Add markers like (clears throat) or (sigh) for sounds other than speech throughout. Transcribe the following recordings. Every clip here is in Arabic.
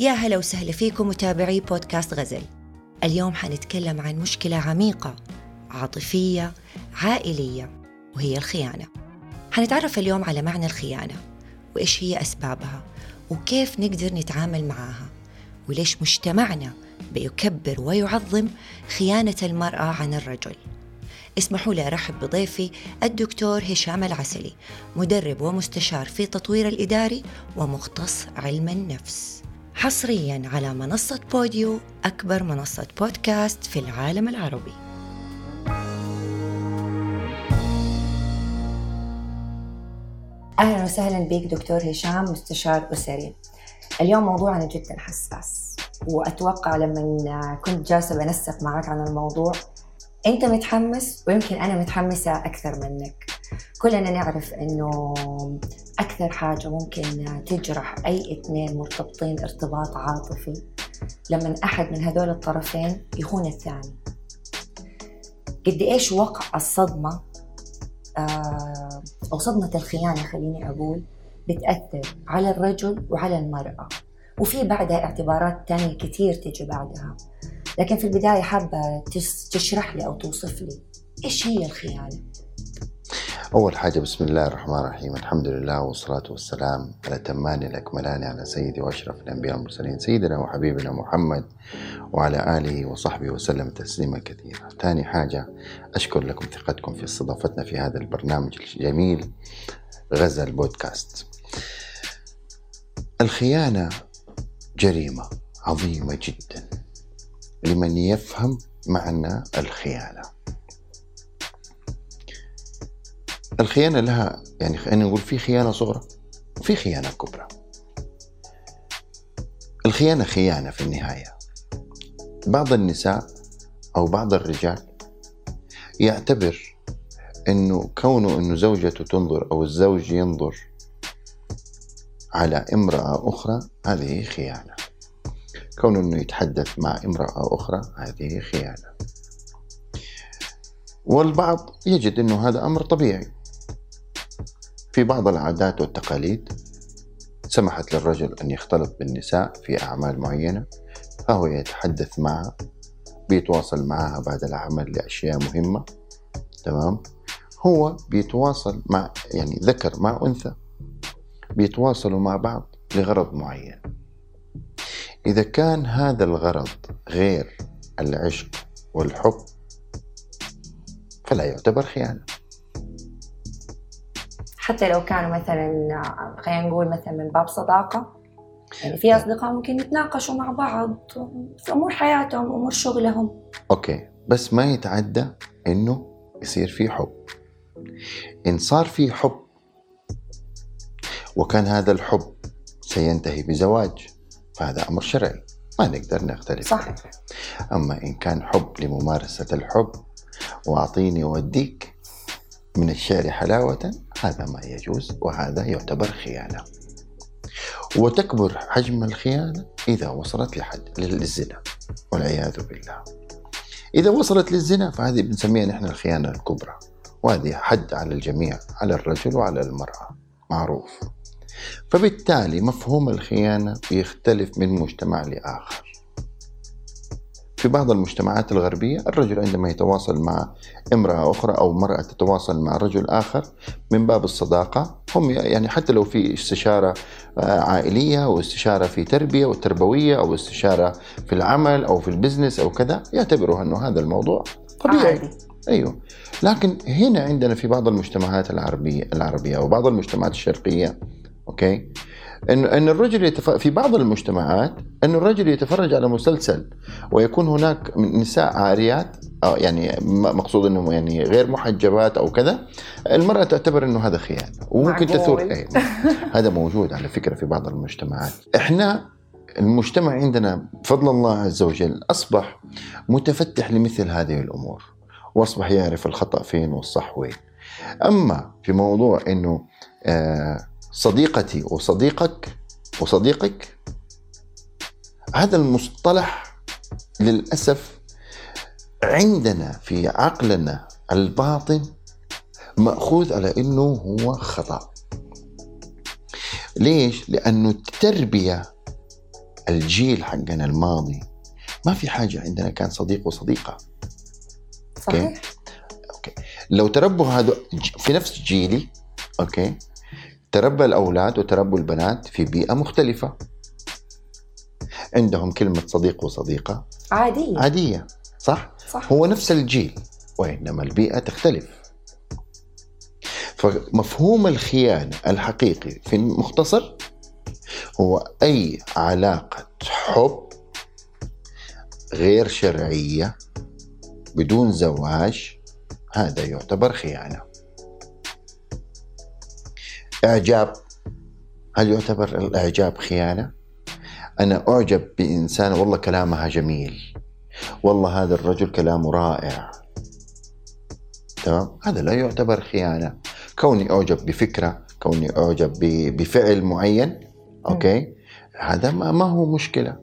يا هلا وسهلا فيكم متابعي بودكاست غزل. اليوم حنتكلم عن مشكلة عميقة عاطفية عائلية وهي الخيانة. حنتعرف اليوم على معنى الخيانة وإيش هي أسبابها وكيف نقدر نتعامل معها وليش مجتمعنا بيكبر ويعظم خيانة المرأة عن الرجل. اسمحوا لي أرحب بضيفي الدكتور هشام العسلي مدرب ومستشار في تطوير الإداري ومختص علم النفس. حصريا على منصة بوديو أكبر منصة بودكاست في العالم العربي. أهلا وسهلا بك دكتور هشام مستشار أسري. اليوم موضوعنا جدا حساس وأتوقع لما كنت جالسة بنسق معك عن الموضوع أنت متحمس ويمكن أنا متحمسة أكثر منك. كلنا نعرف أنه أكثر حاجة ممكن تجرح أي اثنين مرتبطين ارتباط عاطفي لما أحد من هذول الطرفين يخون الثاني. قد إيش وقع الصدمة؟ آه، أو صدمة الخيانة خليني أقول بتأثر على الرجل وعلى المرأة. وفي بعدها اعتبارات تانية كتير تجي بعدها. لكن في البداية حابة تشرح لي أو توصف لي إيش هي الخيانة؟ أول حاجة بسم الله الرحمن الرحيم. الحمد لله والصلاة والسلام على تمان الأكملان على سيدي وأشرف الأنبياء والمرسلين سيدنا وحبيبنا محمد وعلى آله وصحبه وسلم تسليما كثيرا. ثاني حاجة أشكر لكم ثقتكم في استضافتنا في هذا البرنامج الجميل غزل بودكاست الخيانة جريمة عظيمة جدا لمن يفهم معنى الخيانة. الخيانة لها يعني خلينا نقول في خيانة صغرى وفي خيانة كبرى. الخيانة خيانة في النهاية. بعض النساء أو بعض الرجال يعتبر إنه كونه إنه زوجته تنظر أو الزوج ينظر على امرأة أخرى هذه خيانة. كونه إنه يتحدث مع امرأة أخرى هذه خيانة. والبعض يجد إنه هذا أمر طبيعي. في بعض العادات والتقاليد سمحت للرجل أن يختلط بالنساء في أعمال معينة فهو يتحدث معها بيتواصل معها بعد العمل لأشياء مهمة تمام؟ هو بيتواصل مع يعني ذكر مع أنثى بيتواصلوا مع بعض لغرض معين. إذا كان هذا الغرض غير العشق والحب فلا يعتبر خيانة. حتى لو كانوا مثلا خلينا نقول مثلا من باب صداقة. يعني في أصدقاء ممكن يتناقشوا مع بعض في أمور حياتهم أمور شغلهم. أوكي. بس ما يتعدى إنه يصير في حب. إن صار في حب وكان هذا الحب سينتهي بزواج فهذا أمر شرعي. ما نقدر نختلف. صح. أما إن كان حب لممارسة الحب وأعطيني وأديك من الشعر حلاوة هذا ما يجوز وهذا يعتبر خيانة. وتكبر حجم الخيانة إذا وصلت لحد للزنا والعياذ بالله. إذا وصلت للزنا فهذه بنسميها نحن الخيانة الكبرى. وهذه حد على الجميع على الرجل وعلى المرأة. معروف. فبالتالي مفهوم الخيانة بيختلف من مجتمع لآخر. في بعض المجتمعات الغربية الرجل عندما يتواصل مع امرأة أخرى أو مرأة تتواصل مع رجل آخر من باب الصداقة هم يعني حتى لو في استشارة آه، عائلية أو استشارة في تربية وتربوية أو استشارة في العمل أو في ال business أو كذا يعتبروا أنه هذا الموضوع طبيعي. عادي. أيوه. لكن هنا عندنا في بعض المجتمعات العربية العربية أو بعض المجتمعات الشرقية okay؟ ان إن الرجل يتف... في بعض المجتمعات إن الرجل يتفرج على مسلسل ويكون هناك نساء عاريات أو يعني مقصود انه يعني غير محجبات أو كذا المرأة تعتبر إنه هذا خيانه وممكن تثور أي (laughs) هذا موجود على فكرة في بعض المجتمعات. إحنا المجتمع عندنا بفضل الله عز وجل أصبح متفتح لمثل هذه الأمور وأصبح يعرف الخطأ فين والصح وين. أما في موضوع إنه آه صديقتي وصديقك وصديقك. هذا المصطلح للأسف عندنا في عقلنا الباطن مأخوذ على إنه هو خطأ. ليش؟ لأنه التربية الجيل حقنا الماضي ما في حاجة عندنا كان صديق وصديقة. صحيح. okay. لو تربوا هذا في نفس جيلي okay تربى الأولاد وتربوا البنات في بيئة مختلفة. عندهم كلمة صديق وصديقة. عادية. عادية صح؟ صح. هو نفس الجيل وإنما البيئة تختلف. فمفهوم الخيانة الحقيقي في المختصر هو أي علاقة حب غير شرعية بدون زواج هذا يعتبر خيانة. إعجاب هل يعتبر الإعجاب خيانة؟ أنا أعجب بإنسان والله كلامها جميل. والله هذا الرجل كلامه رائع. تمام؟ هذا لا يعتبر خيانة. كوني أعجب بفكرة كوني أعجب بفعل معين أوكي؟ هذا ما, ما هو مشكلة.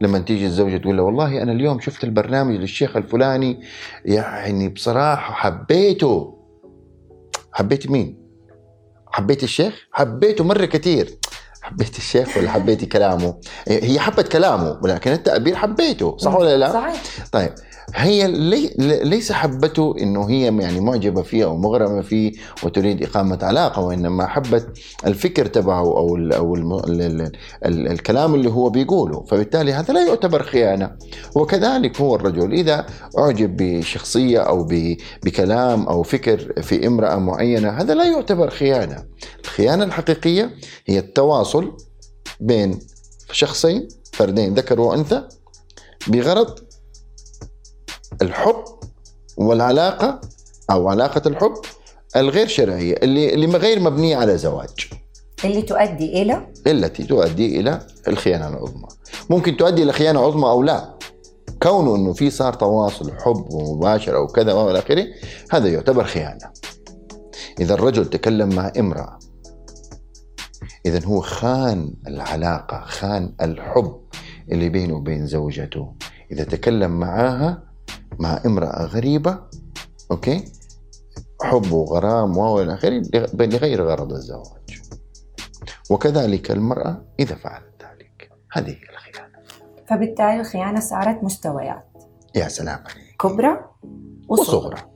لما تيجي الزوجة تقول له والله أنا اليوم شفت البرنامج للشيخ الفلاني يعني بصراحة حبيته. حبيت مين؟ حبيت الشيخ؟ حبيته مرة كثير حبيت الشيخ ولا حبيتي كلامه؟ هي حبت كلامه ولكن التعبير حبيته صح ولا لا؟ صحيح طيب هي لي ليس حبته إنه هي يعني معجبة فيه أو مغرمة فيه وتريد إقامة علاقة وإنما حبت الفكر تبعه أو ال أو الم ال ال ال الكلام اللي هو بيقوله. فبالتالي هذا لا يعتبر خيانة. وكذلك هو الرجل إذا أعجب بشخصية أو بكلام أو فكر في امرأة معينة هذا لا يعتبر خيانة. الخيانة الحقيقية هي التواصل بين شخصين فردين ذكر وأنثى بغرض الحب والعلاقة أو علاقة الحب الغير شرعية اللي اللي غير مبنية على زواج. اللي تؤدي إلى؟ التي تؤدي إلى الخيانة العظمى ممكن تؤدي إلى خيانة عظمى أو لا. كونه إنه في صار تواصل حب ومباشره وكذا وإلى آخره هذا يعتبر خيانة. إذا الرجل تكلم مع امرأة إذا هو خان العلاقة خان الحب اللي بينه وبين زوجته. إذا تكلم معاها مع امرأة غريبة أوكي؟ حب وغرام والى آخره لغير غرض الزواج. وكذلك المرأة إذا فعلت ذلك. هذه هي الخيانة. فبالتالي الخيانة صارت مستويات. يا سلام عليك. كبرى وصغرى. وصغرى.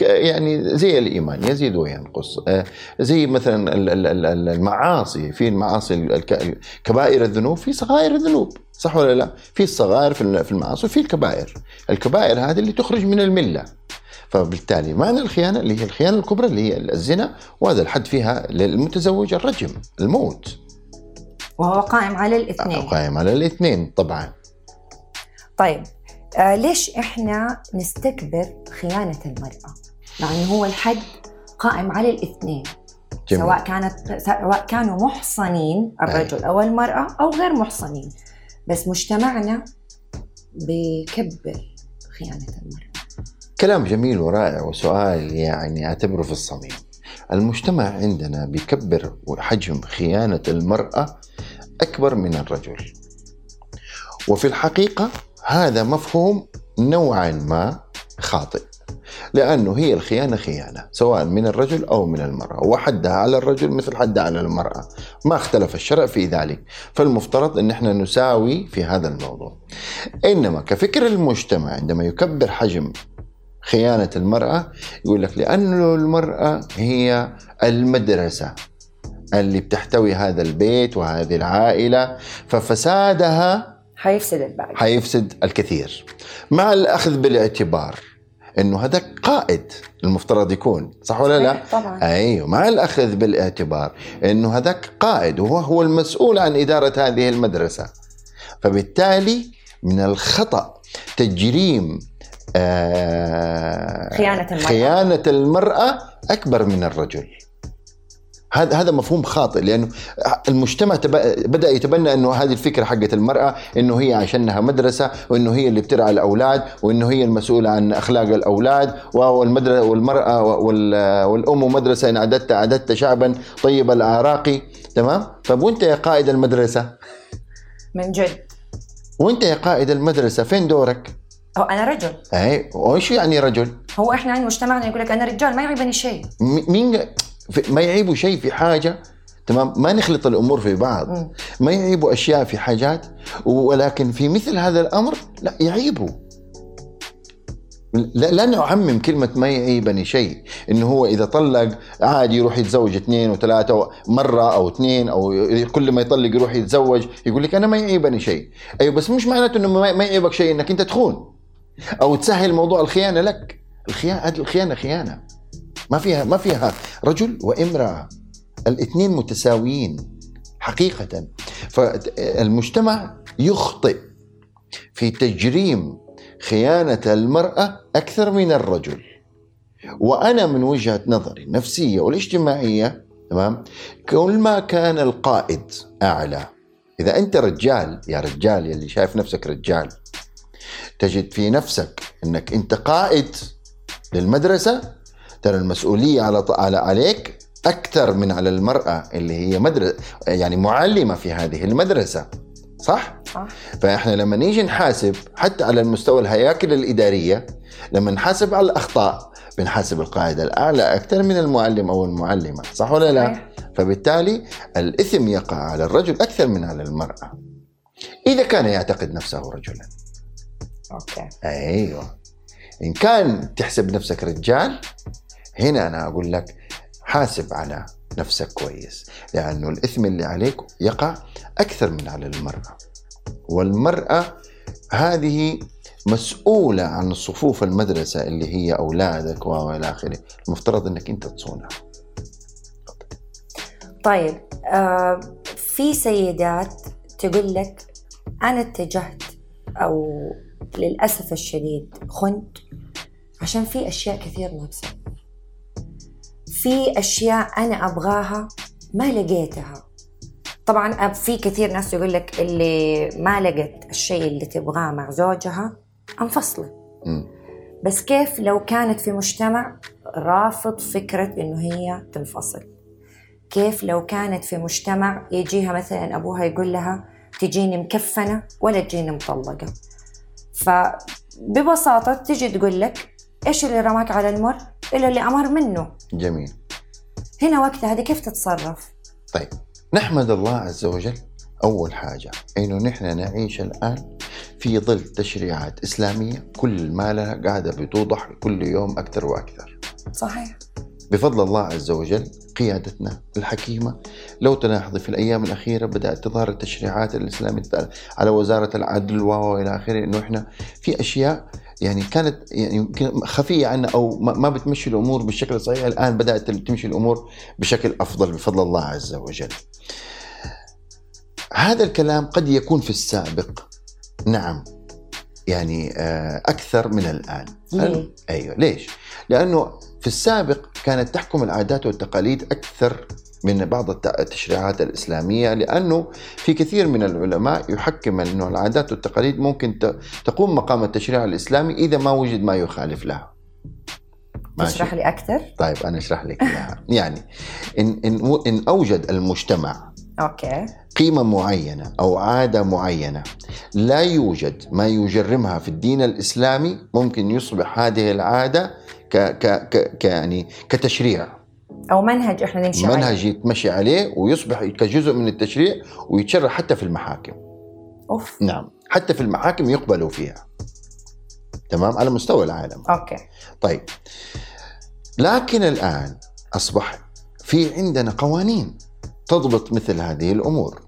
يعني زي الإيمان يزيد وينقص. آه، زي مثلا ال- ال- ال- المعاصي في المعاصي كبائر الذنوب في صغائر الذنوب صح ولا لا؟ في الصغائر في ال- في المعاصي وفي الكبائر. الكبائر هذه اللي تخرج من الملة. فبالتالي معنى الخيانة؟ اللي هي الخيانة الكبرى اللي هي الزنا وهذا الحد فيها للمتزوج الرجم الموت. وهو قائم على الاثنين. قائم على الاثنين طبعا. طيب آه ليش إحنا نستكبر خيانة المرأة؟ مع انه هو الحد قائم على الاثنين جميل. سواء كانت سواء كانوا محصنين الرجل أو المرأة أو غير محصنين بس مجتمعنا بكبر خيانة المرأة كلام جميل ورائع وسؤال يعني أعتبره في الصميم. المجتمع عندنا بيكبر حجم خيانة المرأة أكبر من الرجل. وفي الحقيقة هذا مفهوم نوعا ما خاطئ. لأنه هي الخيانة خيانة سواء من الرجل أو من المرأة وحدها على الرجل مثل حدها على المرأة ما اختلف الشرع في ذلك فالمفترض أن إحنا نساوي في هذا الموضوع إنما كفكر المجتمع عندما يكبر حجم خيانة المرأة يقول لك لأنه المرأة هي المدرسة اللي بتحتوي هذا البيت وهذه العائلة ففسادها حيفسد الباقي حيفسد الكثير. مع الأخذ بالاعتبار إنه هذا قائد المفترض يكون صح ولا لا؟ طبعا. أيوه. مع الأخذ بالاعتبار إنه هذاك قائد وهو هو المسؤول عن إدارة هذه المدرسة. فبالتالي من الخطأ تجريم آه خيانة المرأة. خيانة المرأة أكبر من الرجل. هذا هذا مفهوم خاطئ لأنه المجتمع بدأ يتبنى إنه هذه الفكرة حقت المرأة إنه هي عشانها مدرسة وإنه هي اللي بترعى الأولاد وإنه هي المسؤولة عن أخلاق الأولاد والمدرسة والمرأة وال- والأم مدرسة إن اعددت اعددت شعبا طيب الاعراق تمام؟ طب وأنت يا قائد المدرسة؟ من جد. وأنت يا قائد المدرسة فين دورك؟ هو أنا رجل. اي وايش يعني رجل؟ هو إحنا عند مجتمعنا يقول لك أنا رجال ما يعيبني شيء. مين ما يعيبه شيء في حاجة تمام؟ ما نخلط الأمور في بعض. ما يعيبوا أشياء في حاجات ولكن في مثل هذا الأمر لا يعيبوا. لا, لا نعمم كلمة ما يعيبني شيء. إنه هو إذا طلق عادي يروح يتزوج اثنين وثلاثة مرة أو اثنين أو كل ما يطلق يروح يتزوج. يقول لك أنا ما يعيبني شيء. أيوه بس مش معناته إنه ما يعيبك شيء إنك أنت تخون. أو تسهل موضوع الخيانة لك. الخيانة هذه الخيانة خيانة. ما فيها ما فيها رجل وامرأة الاثنين متساويين حقيقة. فالمجتمع يخطئ في تجريم خيانة المرأة أكثر من الرجل. وأنا من وجهة نظري النفسية والاجتماعية تمام كل ما كان القائد أعلى. إذا أنت رجال يا رجال يلي شايف نفسك رجال تجد في نفسك أنك أنت قائد للمدرسة ترى المسؤولية على على عليك أكثر من على المرأة اللي هي مدرسة يعني معلمة في هذه المدرسة صح؟ صح. فإحنا لما نيجي نحاسب حتى على المستوى الهياكل الإدارية لما نحاسب على الأخطاء بنحاسب القائد الأعلى أكثر من المعلم أو المعلمة صح ولا لا؟ صحيح. فبالتالي الإثم يقع على الرجل أكثر من على المرأة. إذا كان يعتقد نفسه رجلا. أوكي. أيوه. إن كان تحسب نفسك رجال هنا أنا أقول لك حاسب على نفسك كويس لأنه الإثم اللي عليك يقع أكثر من على المرأة. والمرأة هذه مسؤولة عن صفوف المدرسة اللي هي أولادك وإلى آخره. المفترض أنك أنت تصونها. طيب آه في سيدات تقول لك أنا اتجهت أو للأسف الشديد خنت عشان في أشياء كثير ناقصة. في أشياء أنا أبغاها ما لقيتها. طبعا في كثير ناس يقول لك اللي ما لقت الشيء اللي تبغاه مع زوجها أنفصلت. مم. بس كيف لو كانت في مجتمع رافض فكرة إنه هي تنفصل؟ كيف لو كانت في مجتمع يجيها مثلا أبوها يقول لها تجيني مكفنة ولا تجيني مطلقة؟ فببساطة تجي تقول لك إيش اللي رماك على المر؟ إلا اللي أمر منه. جميل. هنا وقتها هذه كيف تتصرف؟ طيب نحمد الله عز وجل. أول حاجة إنه نحن نعيش الآن في ظل تشريعات إسلامية كل ما لها قاعدة بتوضح كل يوم أكثر وأكثر. صحيح. بفضل الله عز وجل قيادتنا الحكيمة لو تلاحظي في الأيام الأخيرة بدأت تظهر التشريعات الإسلامية على وزارة العدل وإلى آخره إنه إحنا في أشياء يعني كانت يعني يمكن خفية عنا أو ما بتمشي الأمور بالشكل الصحيح الآن بدأت تمشي الأمور بشكل أفضل بفضل الله عز وجل. هذا الكلام قد يكون في السابق. نعم. يعني آه، أكثر من الآن. ليه؟ أيوه. ليش؟ لأنه في السابق كانت تحكم العادات والتقاليد أكثر من بعض الت- التشريعات الإسلامية لأنه في كثير من العلماء يحكم إنه العادات والتقاليد ممكن تقوم مقام التشريع الإسلامي إذا ما وجد ما يخالف لها. ماشي؟ تشرح لي أكثر طيب أنا أشرح لك إياها، (laughs) يعني ان إن إن أوجد المجتمع أوكي قيمة معينة أو عادة معينة لا يوجد ما يجرمها في الدين الإسلامي ممكن يصبح هذه العادة ك ك ك يعني كتشريع أو منهج إحنا نمشي عليه. منهج يتمشي عليه ويصبح كجزء من التشريع ويتشرع حتى في المحاكم. أوف. نعم. حتى في المحاكم يقبلوا فيها. تمام؟ على مستوى العالم. أوكي. طيب. لكن الآن أصبح في عندنا قوانين تضبط مثل هذه الأمور.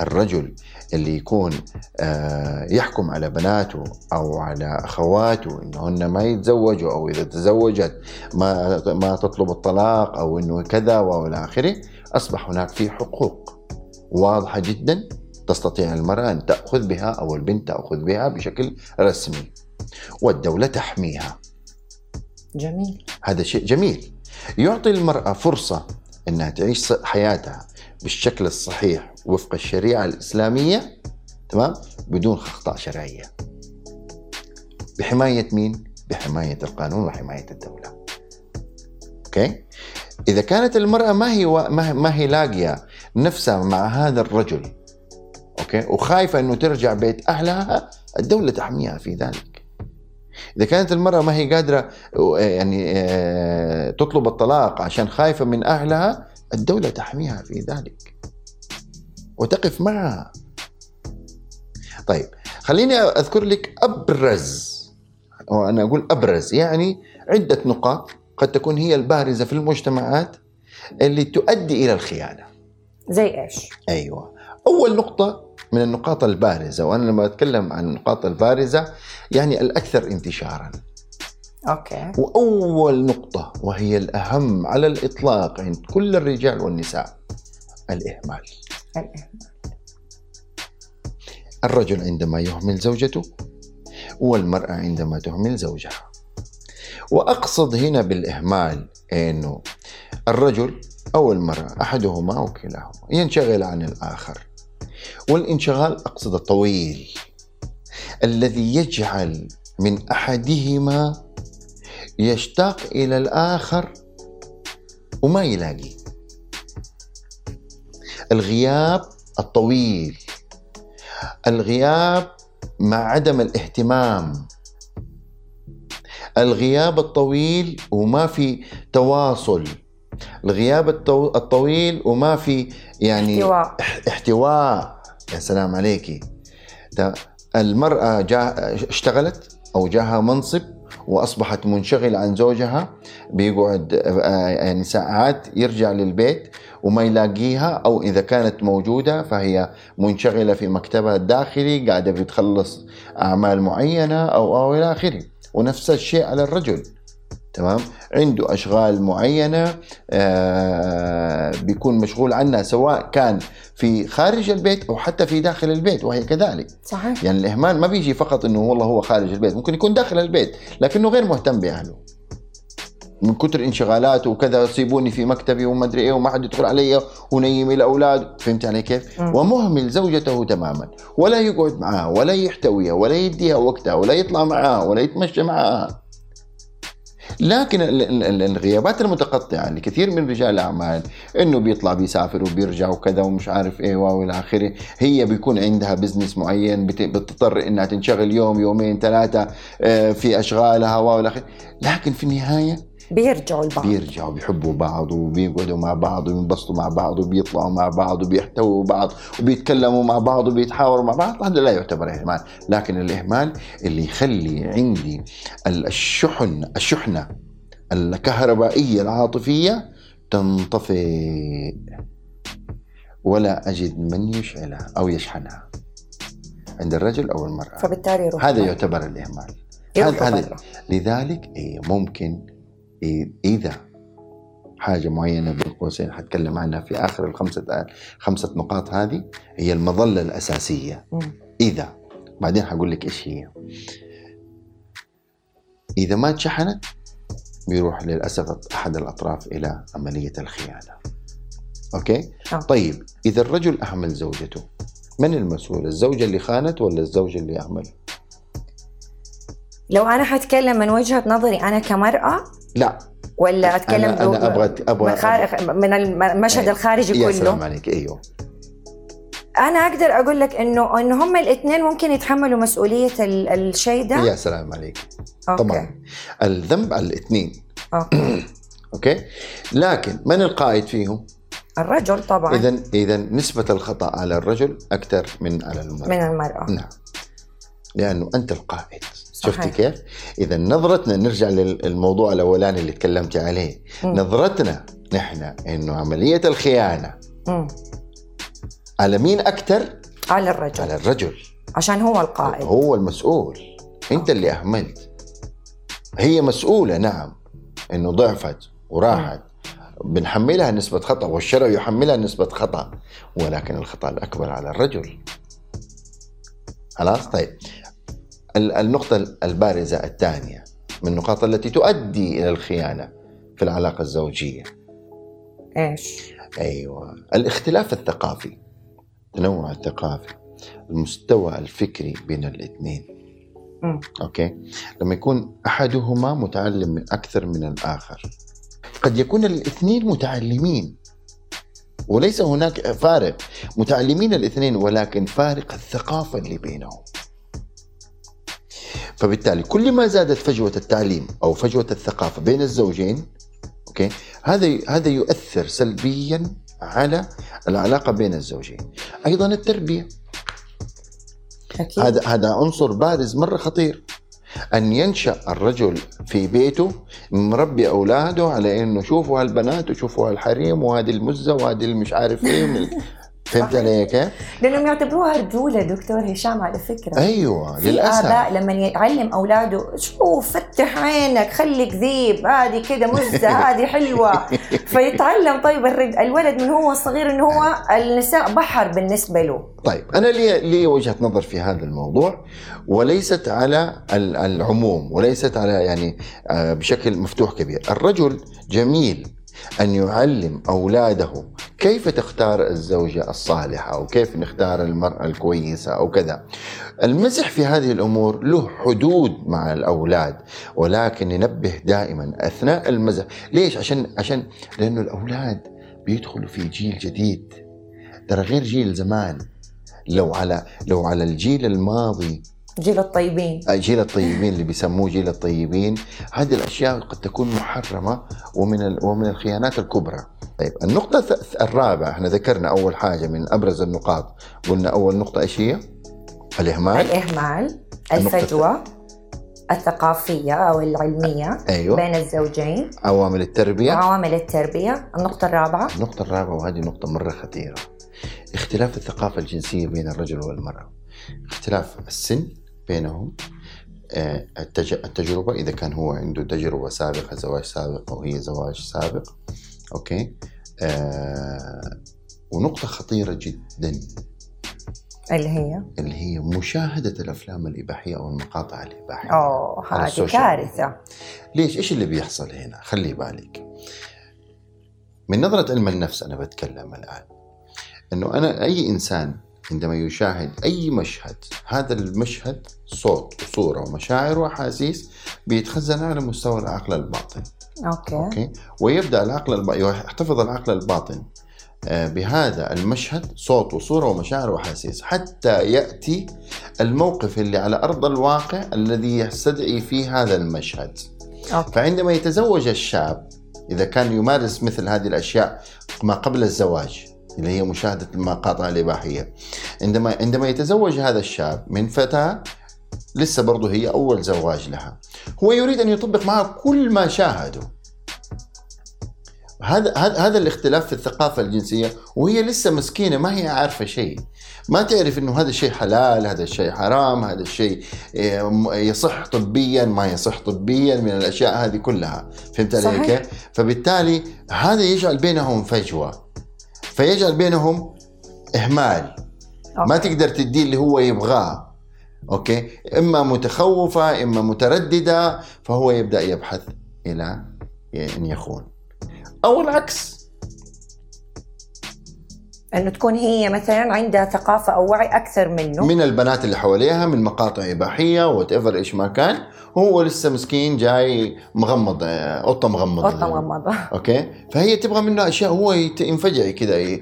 الرجل اللي يكون آه، يحكم على بناته أو على أخواته إنهن ما يتزوجوا أو إذا تزوجت ما ما تطلب الطلاق أو إنه كذا وإلى آخره أصبح هناك في حقوق واضحة جدا تستطيع المرأة أن تأخذ بها أو البنت تأخذ بها بشكل رسمي والدولة تحميها. جميل. هذا شيء جميل. يعطي المرأة فرصة أنها تعيش حياتها. بالشكل الصحيح وفق الشريعة الإسلامية تمام بدون أخطاء شرعية بحماية مين؟ بحماية القانون وحماية الدولة okay؟ إذا كانت المرأة ما هي و... ما هي- لاقية نفسها مع هذا الرجل okay؟ وخايفة أنه ترجع بيت أهلها الدولة تحميها في ذلك إذا كانت المرأة ما هي قادرة يعني آه، تطلب الطلاق عشان خايفة من أهلها الدولة تحميها في ذلك وتقف معها طيب خليني أذكر لك أبرز أو أنا أقول أبرز يعني عدة نقاط قد تكون هي البارزة في المجتمعات اللي تؤدي إلى الخيانة. زي إيش؟ أيوة. أول نقطة من النقاط البارزة وأنا لما أتكلم عن النقاط البارزة يعني الأكثر انتشارا. أوكي. وأول نقطة وهي الأهم على الإطلاق عند كل الرجال والنساء الإهمال. الإهمال. الرجل عندما يهمل زوجته والمرأة عندما تهمل زوجها. وأقصد هنا بالإهمال أنه الرجل أو المرأة أحدهما أو كلاهما ينشغل عن الآخر. والانشغال أقصد الطويل الذي يجعل من أحدهما يشتاق إلى الآخر وما يلاقيه الغياب الطويل. الغياب مع عدم الاهتمام. الغياب الطويل وما في تواصل. الغياب الطو- الطويل وما في يعني احتواء. اح- احتواء. يا سلام عليكي المرأة جا اشتغلت أو جاها منصب؟ وأصبحت منشغلة عن زوجها بيقعد آه، يعني ساعات يرجع للبيت وما يلاقيها أو إذا كانت موجودة فهي منشغلة في مكتبها الداخلي قاعدة بتخلص أعمال معينة أو أو إلى آخره. ونفس الشيء على الرجل. تمام؟ عنده أشغال معينة آه بيكون مشغول عنها سواء كان في خارج البيت أو حتى في داخل البيت وهي كذلك. صحيح. يعني الإهمال ما بيجي فقط إنه والله هو خارج البيت ممكن يكون داخل البيت لكنه غير مهتم بأهله. من كتر انشغالاته وكذا سيبوني في مكتبي وما أدري إيه وما حد يدخل علي ونيم الأولاد. فهمت علي كيف؟ ومهمل زوجته تماما. ولا يقعد معها ولا يحتويها ولا يديها وقتها ولا يطلع معها ولا يتمشى معها لكن ال- ال- ال- الغيابات المتقطعة لكثير من رجال الأعمال إنه بيطلع بيسافر وبيرجع وكذا ومش عارف إيه والى آخره. هي بيكون عندها بزنس معين بت- بتضطر إنها تنشغل يوم يومين ثلاثة آه، في أشغالها والى آخره. لكن في النهاية بيرجعوا لبعض. بيرجعوا بيحبوا بعض وبيقعدوا مع بعض وبينبسطوا مع بعض وبيطلعوا مع بعض وبيحتووا بعض وبيتكلموا مع بعض وبيتحاوروا مع بعض. هذا لا يعتبر إهمال لكن الإهمال اللي يخلي عندي الشحن الشحنة الكهربائية العاطفية تنطفئ ولا أجد من يشعلها أو يشحنها عند الرجل أو المرأة. فبالتالي هذا. يعتبر الإهمال. هذا-. لذلك إيه ممكن إيه إذا حاجة معينة بين قوسين حتكلم عنها في آخر الخمسة خمسة نقاط هذه هي المظلة الأساسية. مم. إذا بعدين حقول لك إيش هي. إذا ما اتشحنت بيروح للأسف أحد الأطراف إلى عملية الخيانة. أوكي؟ آه. طيب إذا الرجل أهمل زوجته من المسؤول؟ الزوجة اللي خانت ولا الزوج اللي أهمل؟ لو أنا حتكلم من وجهة نظري أنا كمرأة لا. ولا أتكلم أنا, أنا أبغى أبغى من, خارج من المشهد أي. الخارجي يا كله. سلام عليك. أيوه. أنا أقدر أقول لك انه إنه هم الاثنين ممكن يتحملوا مسؤولية ال- الشيء ده. يا سلام عليك. okay. طبعا. الذنب على الاثنين. okay. (clears throat) okay. لكن من القائد فيهم؟ الرجل طبعا. اذا اذا نسبة الخطأ على الرجل أكثر من على المرأة. من المرأة. نعم. لأنه أنت القائد. صحيح. شفتي كيف؟ إذا نظرتنا نرجع للموضوع الأولاني اللي تكلمت عليه. مم. نظرتنا نحن إنه عملية الخيانة مم. على مين أكثر على الرجل. على الرجل. عشان هو القائد. هو المسؤول. أنت اللي أهملت. هي مسؤولة نعم. إنه ضعفت وراحت. بنحملها نسبة خطأ والشرع يحملها نسبة خطأ ولكن الخطأ الأكبر على الرجل. خلاص؟ طيب. النقطة البارزة الثانية من النقاط التي تؤدي إلى الخيانة في العلاقة الزوجية. إيش؟ أيوة. الاختلاف الثقافي التنوع الثقافي المستوى الفكري بين الاثنين. مم. أوكي؟ لما يكون أحدهما متعلم من أكثر من الآخر قد يكون الاثنين متعلمين. وليس هناك فارق. متعلمين الاثنين ولكن فارق الثقافة اللي بينهم. فبالتالي كل ما زادت فجوة التعليم أو فجوة الثقافة بين الزوجين okay هذا هذا يؤثر سلبيا على العلاقة بين الزوجين. أيضا التربية. أكيد. هذا هذا عنصر بارز مرة خطير. أن ينشأ الرجل في بيته مربي أولاده على إنه شوفوا هالبنات وشوفوا هالحريم وهذه المزة وهذه المش عارف من- فهمت علي كيف؟ لأنهم يعتبروها رجولة دكتور هشام على فكرة. أيوه للأسف. آباء لما يعلم أولاده شوف فتح عينك خليك ذيب هذه كده مزة (laughs) هذه حلوة. فيتعلم طيب الولد من هو صغير انه هو النساء بحر بالنسبة له. طيب أنا لي لي وجهة نظر في هذا الموضوع وليست على ال- العموم وليست على يعني آه، بشكل مفتوح كبير. الرجل جميل أن يعلم أولاده كيف تختار الزوجة الصالحة أو كيف نختار المرأة الكويسة أو كذا. المزح في هذه الأمور له حدود مع الأولاد ولكن ننبه دائما أثناء المزح. ليش؟ عشان عشان لأنه الأولاد بيدخلوا في جيل جديد. ترى غير جيل زمان. لو على لو على الجيل الماضي جيل الطيبين. جيل الطيبين اللي بيسموه جيل الطيبين. هذه الأشياء قد تكون محرمة ومن ومن الخيانات الكبرى. طيب النقطة الث- الرابعة إحنا ذكرنا أول حاجة من أبرز النقاط. قلنا أول نقطة إيش هي؟ الإهمال. الإهمال النقطة الفجوه الثقافية أو العلمية أيوه. بين الزوجين. عوامل التربية. وعوامل التربية. النقطة الرابعة. النقطة الرابعة وهذه نقطة مرة خطيرة. اختلاف الثقافة الجنسية بين الرجل والمرأة. اختلاف السن. بينهم آه، التج- التجربة إذا كان هو عنده تجربة سابقة زواج سابق أو هي زواج سابق أوكي آه ونقطة خطيرة جدا اللي هي اللي هي مشاهدة الأفلام الإباحية أو المقاطع الإباحية على هذه كارثة ليش؟ إيش اللي بيحصل هنا؟ خلي بالك. من نظرة علم النفس أنا بتكلم الآن. إنه أنا أي إنسان عندما يشاهد أي مشهد، هذا المشهد صوت وصورة ومشاعر وأحاسيس بيتخزن على مستوى العقل الباطن. okay okay؟ ويبدأ العقل الب... يحتفظ العقل الباطن آه، بهذا المشهد صوت وصورة ومشاعر وأحاسيس حتى يأتي الموقف اللي على أرض الواقع الذي يستدعي فيه هذا المشهد. okay فعندما يتزوج الشاب إذا كان يمارس مثل هذه الأشياء ما قبل الزواج اللي هي مشاهدة المقاطع الإباحية. عندما عندما يتزوج هذا الشاب من فتاة لسه برضه هي أول زواج لها. هو يريد أن يطبق معها كل ما شاهده. هذا هذا الاختلاف في الثقافة الجنسية وهي لسه مسكينة ما هي عارفة شيء. ما تعرف إنه هذا الشيء حلال هذا الشيء حرام هذا الشيء م- يصح طبيا ما يصح طبيا من الأشياء هذه كلها. فهمت علي. كيف؟ فبالتالي هذا يجعل بينهم فجوة. فيجعل بينهم إهمال. ما okay. تقدر تديه اللي هو يبغاه. okay؟ إما متخوفة إما مترددة فهو يبدأ يبحث إلى أن يخون. أو العكس. انه تكون هي مثلا عندها ثقافة أو وعي أكثر منه. من البنات اللي حواليها من مقاطع إباحية whatever إيش ما كان. هو لسه مسكين جاي مغمض آه، قطة مغمضة. قطة مغمضة. okay؟ فهي تبغى منه أشياء هو ينفجع كذا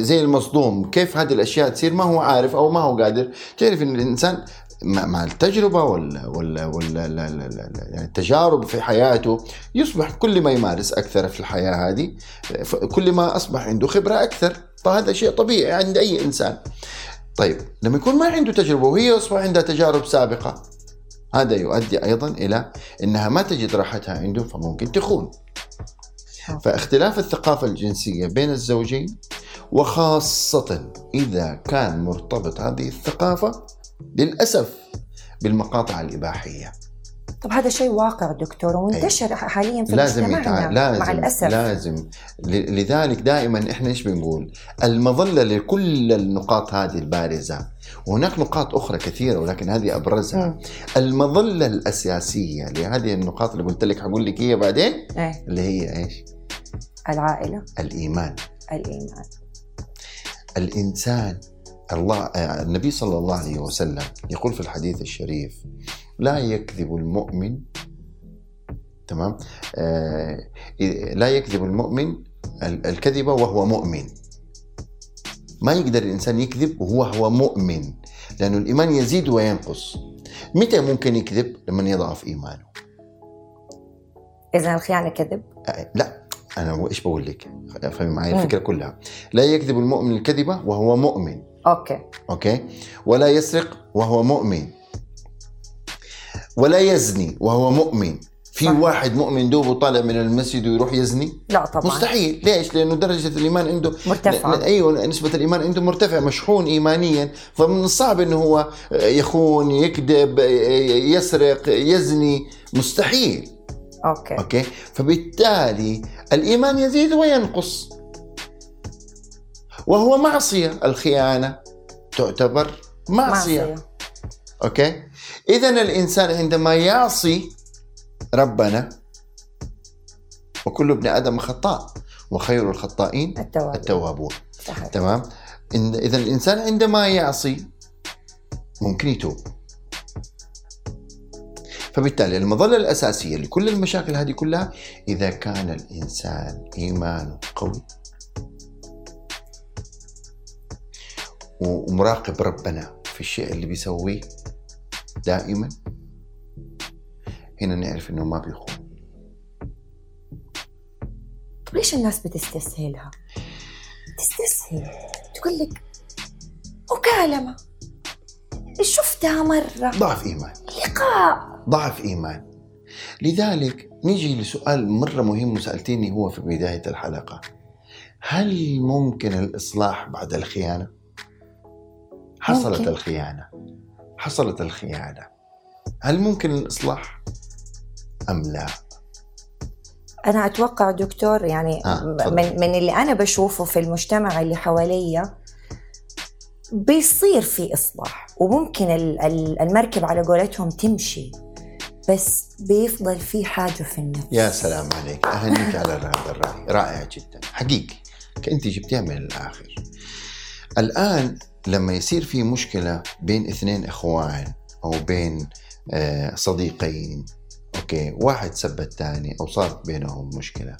زي المصدوم. كيف هذه الأشياء تصير؟ ما هو عارف أو ما هو قادر. تعرف إن الإنسان مع مع التجربة ولا ولا ولا لا- لا- لا- لا- يعني التجارب في حياته يصبح كل ما يمارس أكثر في الحياة هذه كل ما أصبح عنده خبرة أكثر. فهذا شيء طبيعي عند أي إنسان. طيب لما يكون ما عنده تجربة وهي يصبح عندها تجارب سابقة هذا يؤدي أيضا إلى إنها ما تجد راحتها عنده فممكن تخون. فاختلاف الثقافة الجنسية بين الزوجين وخاصة إذا كان مرتبط هذه الثقافة للأسف بالمقاطع الإباحية. طب هذا شيء واقع دكتور ومنتشر حاليا في لازم مجتمعنا يتع... لازم مع الأسف. لازم. لذلك دائما إحنا إيش بنقول؟ المظلة لكل النقاط هذه البارزة. وهناك نقاط أخرى كثيرة ولكن هذه أبرزها. مم. المظلة الأساسية لهذه النقاط اللي قلت لك حقول لك هي بعدين؟ إيه. اللي هي إيش؟ العائلة. الإيمان. الإيمان. الإنسان الله آه، النبي صلى الله عليه وسلم يقول في الحديث الشريف لا يكذب المؤمن تمام؟ آه لا يكذب المؤمن ال- الكذبه وهو مؤمن. ما يقدر الإنسان يكذب وهو هو مؤمن لأنه الإيمان يزيد وينقص. متى ممكن يكذب؟ لما يضعف إيمانه. إذا الخيانة كذب؟ آه، لا. أنا إيش بقول لك؟ فهمي معي مم. الفكرة كلها. لا يكذب المؤمن الكذبة وهو مؤمن. okay. okay؟ ولا يسرق وهو مؤمن. ولا يزني وهو مؤمن. في صح. واحد مؤمن دوبه طالع من المسجد ويروح يزني؟ لا طبعا. مستحيل. ليش؟ لأنه درجة الإيمان عنده مرتفعة. ن- أيوه نسبة الإيمان عنده مرتفع مشحون ايمانيا. فمن الصعب إنه هو يخون يكذب يسرق يزني. مستحيل. okay. okay؟ فبالتالي الإيمان يزيد وينقص. وهو معصية. الخيانة تعتبر معصية, معصية. okay؟ اذا الإنسان عندما يعصي ربنا وكل ابن آدم خطاء وخير الخطائين التوابع التوابون. صحيح. تمام؟ إن- إذا الإنسان عندما يعصي ممكن يتوب. فبالتالي المظلة الأساسية لكل المشاكل هذه كلها إذا كان الإنسان إيمانه قوي ومراقب ربنا في الشيء اللي بيسويه دائما هنا نعرف إنه ما بيخون. طب ليش الناس بتستسهلها؟ تستسهل تقول لك مكالمة شفتها مرة؟ ضعف إيمان. لقاء. ضعف إيمان. لذلك نيجي لسؤال مرة مهم وسألتيني هو في بداية الحلقة. هل ممكن الإصلاح بعد الخيانة؟ حصلت ممكن. الخيانة. حصلت الخيانة. هل ممكن الإصلاح؟ أم لا؟ أنا أتوقع دكتور يعني آه،. من, من اللي أنا بشوفه في المجتمع اللي حواليا بيصير في إصلاح وممكن ال- ال- المركب على قولتهم تمشي بس بيفضل في حاجة في النفس. يا سلام عليك. أهنيك على هذا الراي رائع جدا. حقيقي. انت جبتيها من الآخر. الآن لما يصير في مشكلة بين اثنين إخوان أو بين آه، صديقين أوكي واحد سب الثاني أو صارت بينهم مشكلة.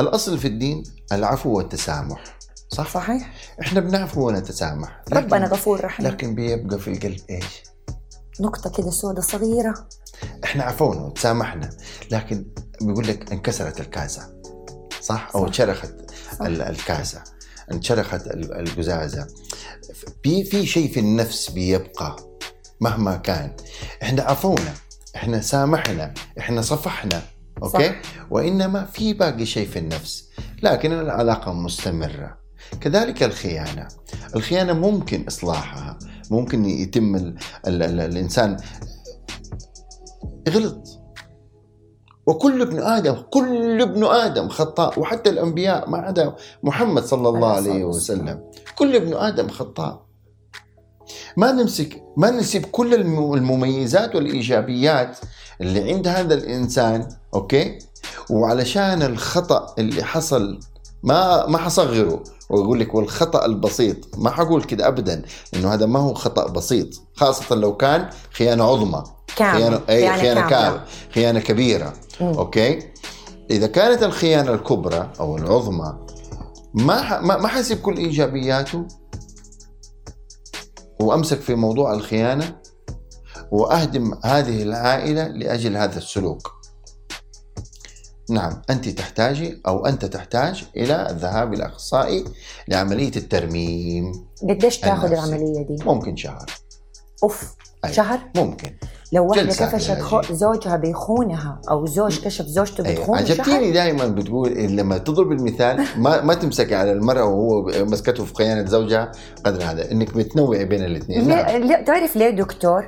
الأصل في الدين العفو والتسامح. صح؟ صحيح. إحنا بنعفو ونتسامح. ربنا غفور رحيم. لكن بيبقى في القلب إيش؟ نقطة كده سودة صغيرة. إحنا عفونا وتسامحنا لكن بيقول لك انكسرت الكاسة. صح؟ أو. انشرخت الكاسة. انشرخت ال- القزازة. في في شيء في النفس بيبقى مهما كان. إحنا عفونا. إحنا سامحنا إحنا صفحنا أوكي؟ صح. وإنما في باقي شيء في النفس لكن العلاقة مستمرة. كذلك الخيانة. الخيانة ممكن إصلاحها ممكن يتم ال ال ال الإنسان غلط وكل ابن آدم كل ابن آدم خطاء وحتى الأنبياء ما عدا محمد صلى الله عليه وسلم. كل ابن آدم خطاء. ما نمسك ما نسيب كل الم- المميزات والإيجابيات اللي عند هذا الإنسان أوكي؟ وعلشان الخطأ اللي حصل ما ما حصغره وأقول لك والخطأ البسيط ما حقول كده ابدا إنه هذا ما هو خطأ بسيط. خاصة لو كان خيانة عظمى. كامل خيانه أي خيانة خيانة كاملة. كاملة. خيانة كبيرة. مم. أوكي؟ إذا كانت الخيانة الكبرى أو العظمى ما ح... ما ما حسب كل إيجابياته وأمسك في موضوع الخيانة وأهدم هذه العائلة لأجل هذا السلوك نعم أنت تحتاجي أو أنت تحتاج إلى الذهاب إلى اخصائي لعملية الترميم قديش تاخذ. العملية دي؟ ممكن شهر أوف أي. شهر ممكن لو كفشت علاجية. خو... زوجها بيخونها أو زوج كشف زوجته أيوة. بتخونه عجبتيني دائما بتقول لما تضرب المثال ما ما تمسكي على المرأة وهو مسكته في خيانة زوجها قدر هذا إنك بتنوعي بين الاثنين ليه نعم. لا تعرف ليه دكتور؟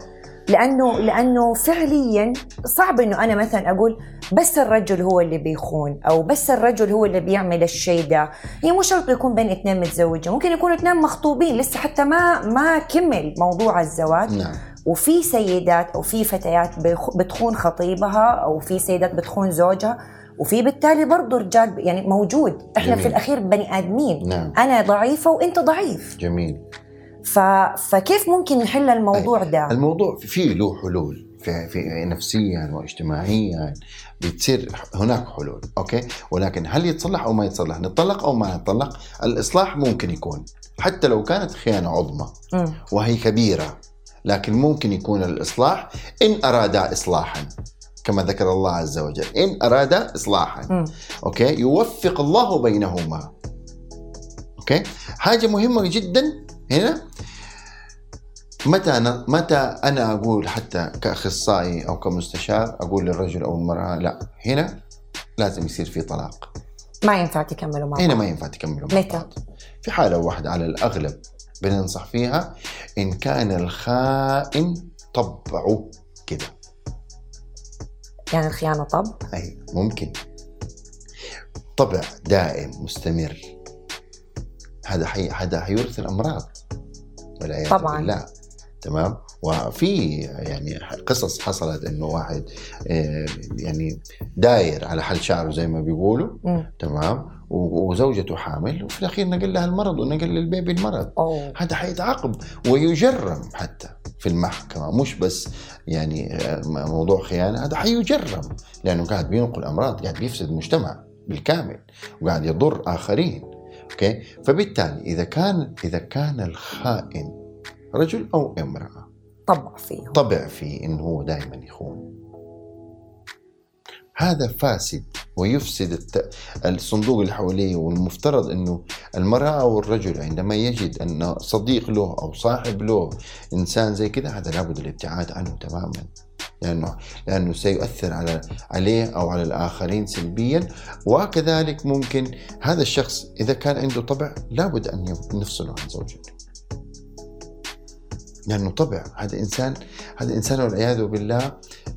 لأنه لأنه فعليا صعب إنه أنا مثلا أقول بس الرجل هو اللي بيخون أو بس الرجل هو اللي بيعمل الشيء ده هي مو شرط يكون بين اثنين متزوجين ممكن يكونوا اثنين مخطوبين لسه حتى ما ما كمل موضوع الزواج نعم وفي سيدات أو في فتيات بتخون خطيبها أو في سيدات بتخون زوجها وفي بالتالي برضه رجال يعني موجود. إحنا جميل. في الأخير بني آدمين. نعم. أنا ضعيفة وأنت ضعيف. جميل. ف... فكيف ممكن نحل الموضوع ده؟ الموضوع فيه له حلول في, في نفسيا واجتماعيا بتصير هناك حلول أوكي؟ ولكن هل يتصلح أو ما يتصلح؟ نطلق أو ما نطلق الإصلاح ممكن يكون حتى لو كانت خيانة عظمى. وهي كبيرة. لكن ممكن يكون الإصلاح إن اراد اصلاحا كما ذكر الله عز وجل. إن أراد إصلاحا. مم. okay؟ يوفق الله بينهما. okay؟ حاجة مهمة جدا هنا. متى أنا متى أنا أقول حتى كأخصائي أو كمستشار أقول للرجل أو المرأة لا هنا لازم يصير في طلاق. ما ينفع تكملوا مع هنا بعض. ما ينفع تكملوا مع متى؟ بعض. في حالة واحدة على الأغلب. بننصح فيها إن كان الخائن طبعه كده. يعني الخيانة طب؟ أي ممكن. طبع دائم مستمر. هذا حي هذا حيورث الأمراض. والعياذ طبعاً. بالله تمام؟ وفي يعني قصص حصلت إنه واحد آه، يعني داير على حل شعره زي ما بيقولوا. تمام؟ وزوجته حامل وفي الأخير نقل لها المرض ونقل للبيبي المرض. أوه. هذا حيتعاقب ويجرم حتى في المحكمة مش بس يعني آه، موضوع خيانة هذا حيجرم لأنه قاعد بينقل أمراض قاعد بيفسد المجتمع بالكامل وقاعد يضر آخرين أوكي؟ فبالتالي إذا كان إذا كان الخائن رجل أو امرأة طبع فيه طبع فيه إنه هو دائما يخون. هذا فاسد ويفسد الت... الصندوق اللي حواليه والمفترض إنه المرأة أو الرجل عندما يجد أن صديق له أو صاحب له إنسان زي كذا هذا لابد الابتعاد عنه تماما. لأنه لأنه سيؤثر على عليه أو على الآخرين سلبيا وكذلك ممكن هذا الشخص إذا كان عنده طبع لابد أن نفصله عن زوجته. لأنه طبع. هذا انسان هذا إنسان والعياذ بالله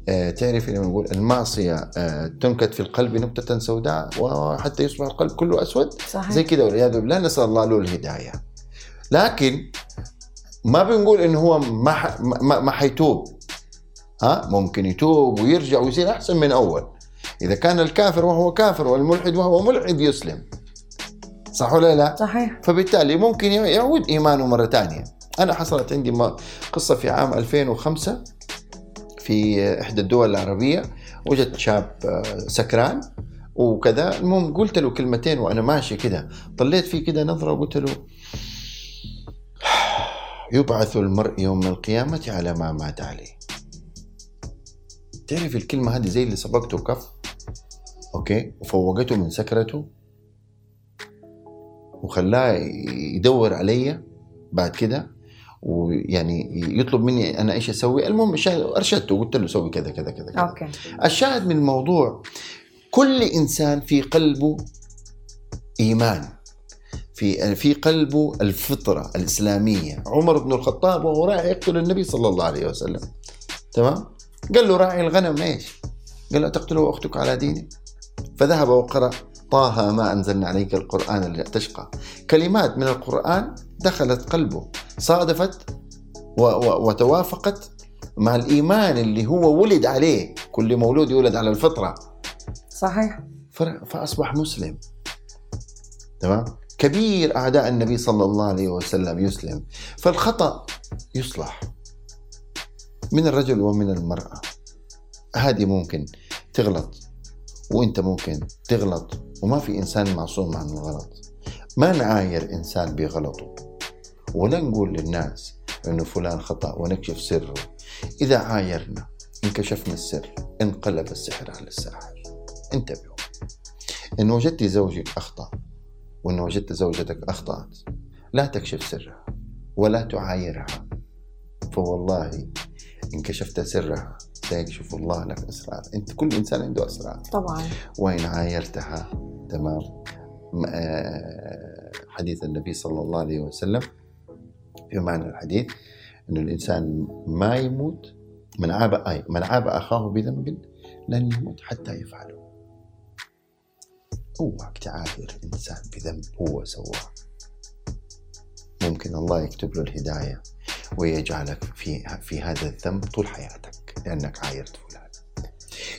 آه، تعرف لما نقول المعصية آه، تنكت في القلب نكتة سوداء وحتى يصبح القلب كله أسود. صحيح. زي كذا والعياذ بالله نسأل الله له الهداية. لكن ما بنقول إنه هو ما ح... ما, ما حيتوب. ها؟ ممكن يتوب ويرجع ويصير أحسن من أول. إذا كان الكافر وهو كافر والملحد وهو ملحد يسلم. صح ولا لا؟ صحيح. فبالتالي ممكن يعود إيمانه مرة ثانية. أنا حصلت عندي قصة في عام 2005 في إحدى الدول العربية. وجدت شاب آه، سكران وكذا. المهم قلت له كلمتين وأنا ماشي كذا طليت فيه كذا نظرة وقلت له (sighs) يبعث المرء يوم القيامة على ما مات عليه. تعرف الكلمة هذه زي اللي سبقته كف؟ okay. وفوقته من سكرته. وخلاه يدور علي بعد كده. ويعني يطلب مني أنا إيش أسوي. المهم الشاهد أرشدته قلت له سوي كذا كذا كذا كذا. okay. الشاهد من الموضوع كل إنسان في قلبه إيمان. في في قلبه الفطرة الإسلامية. عمر بن الخطاب وهو رايح يقتل النبي صلى الله عليه وسلم. تمام؟ قال له راعي الغنم إيش؟ قال له تقتل أختك على ديني. فذهب وقرأ طه ما أنزلنا عليك القرآن لتشقى. كلمات من القرآن دخلت قلبه صادفت و- و- وتوافقت مع الإيمان اللي هو ولد عليه كل مولود يولد على الفطرة. صحيح. فأصبح مسلم. تمام؟ كبير أعداء النبي صلى الله عليه وسلم يسلم. فالخطأ يصلح. من الرجل ومن المرأة. هذه ممكن تغلط وإنت ممكن تغلط وما في إنسان معصوم عن الغلط. ما نعاير انسان بغلطه؟ ولا نقول للناس إنه فلان خطأ ونكشف سره. إذا عايرنا انكشفنا السر انقلب السحر على الساحر. انتبهوا. إن وجدت زوجك أخطأ وإن وجدت زوجتك أخطأت لا تكشف سرها ولا تعايرها. فوالله ان كشفت سرها سيكشف الله لك إسرار. أنت كل إنسان عنده أسرار. طبعا. وإن عايرتها تمام. حديث النبي صلى الله عليه وسلم في معنى الحديث أن الإنسان ما يموت من عاب أي من عاب أخاه بذنب لن يموت حتى يفعله. اوعك تعاير إنسان بذنب هو سواه ممكن الله يكتب له الهداية ويجعلك في في هذا الذنب طول حياتك لأنك عايرت فلان.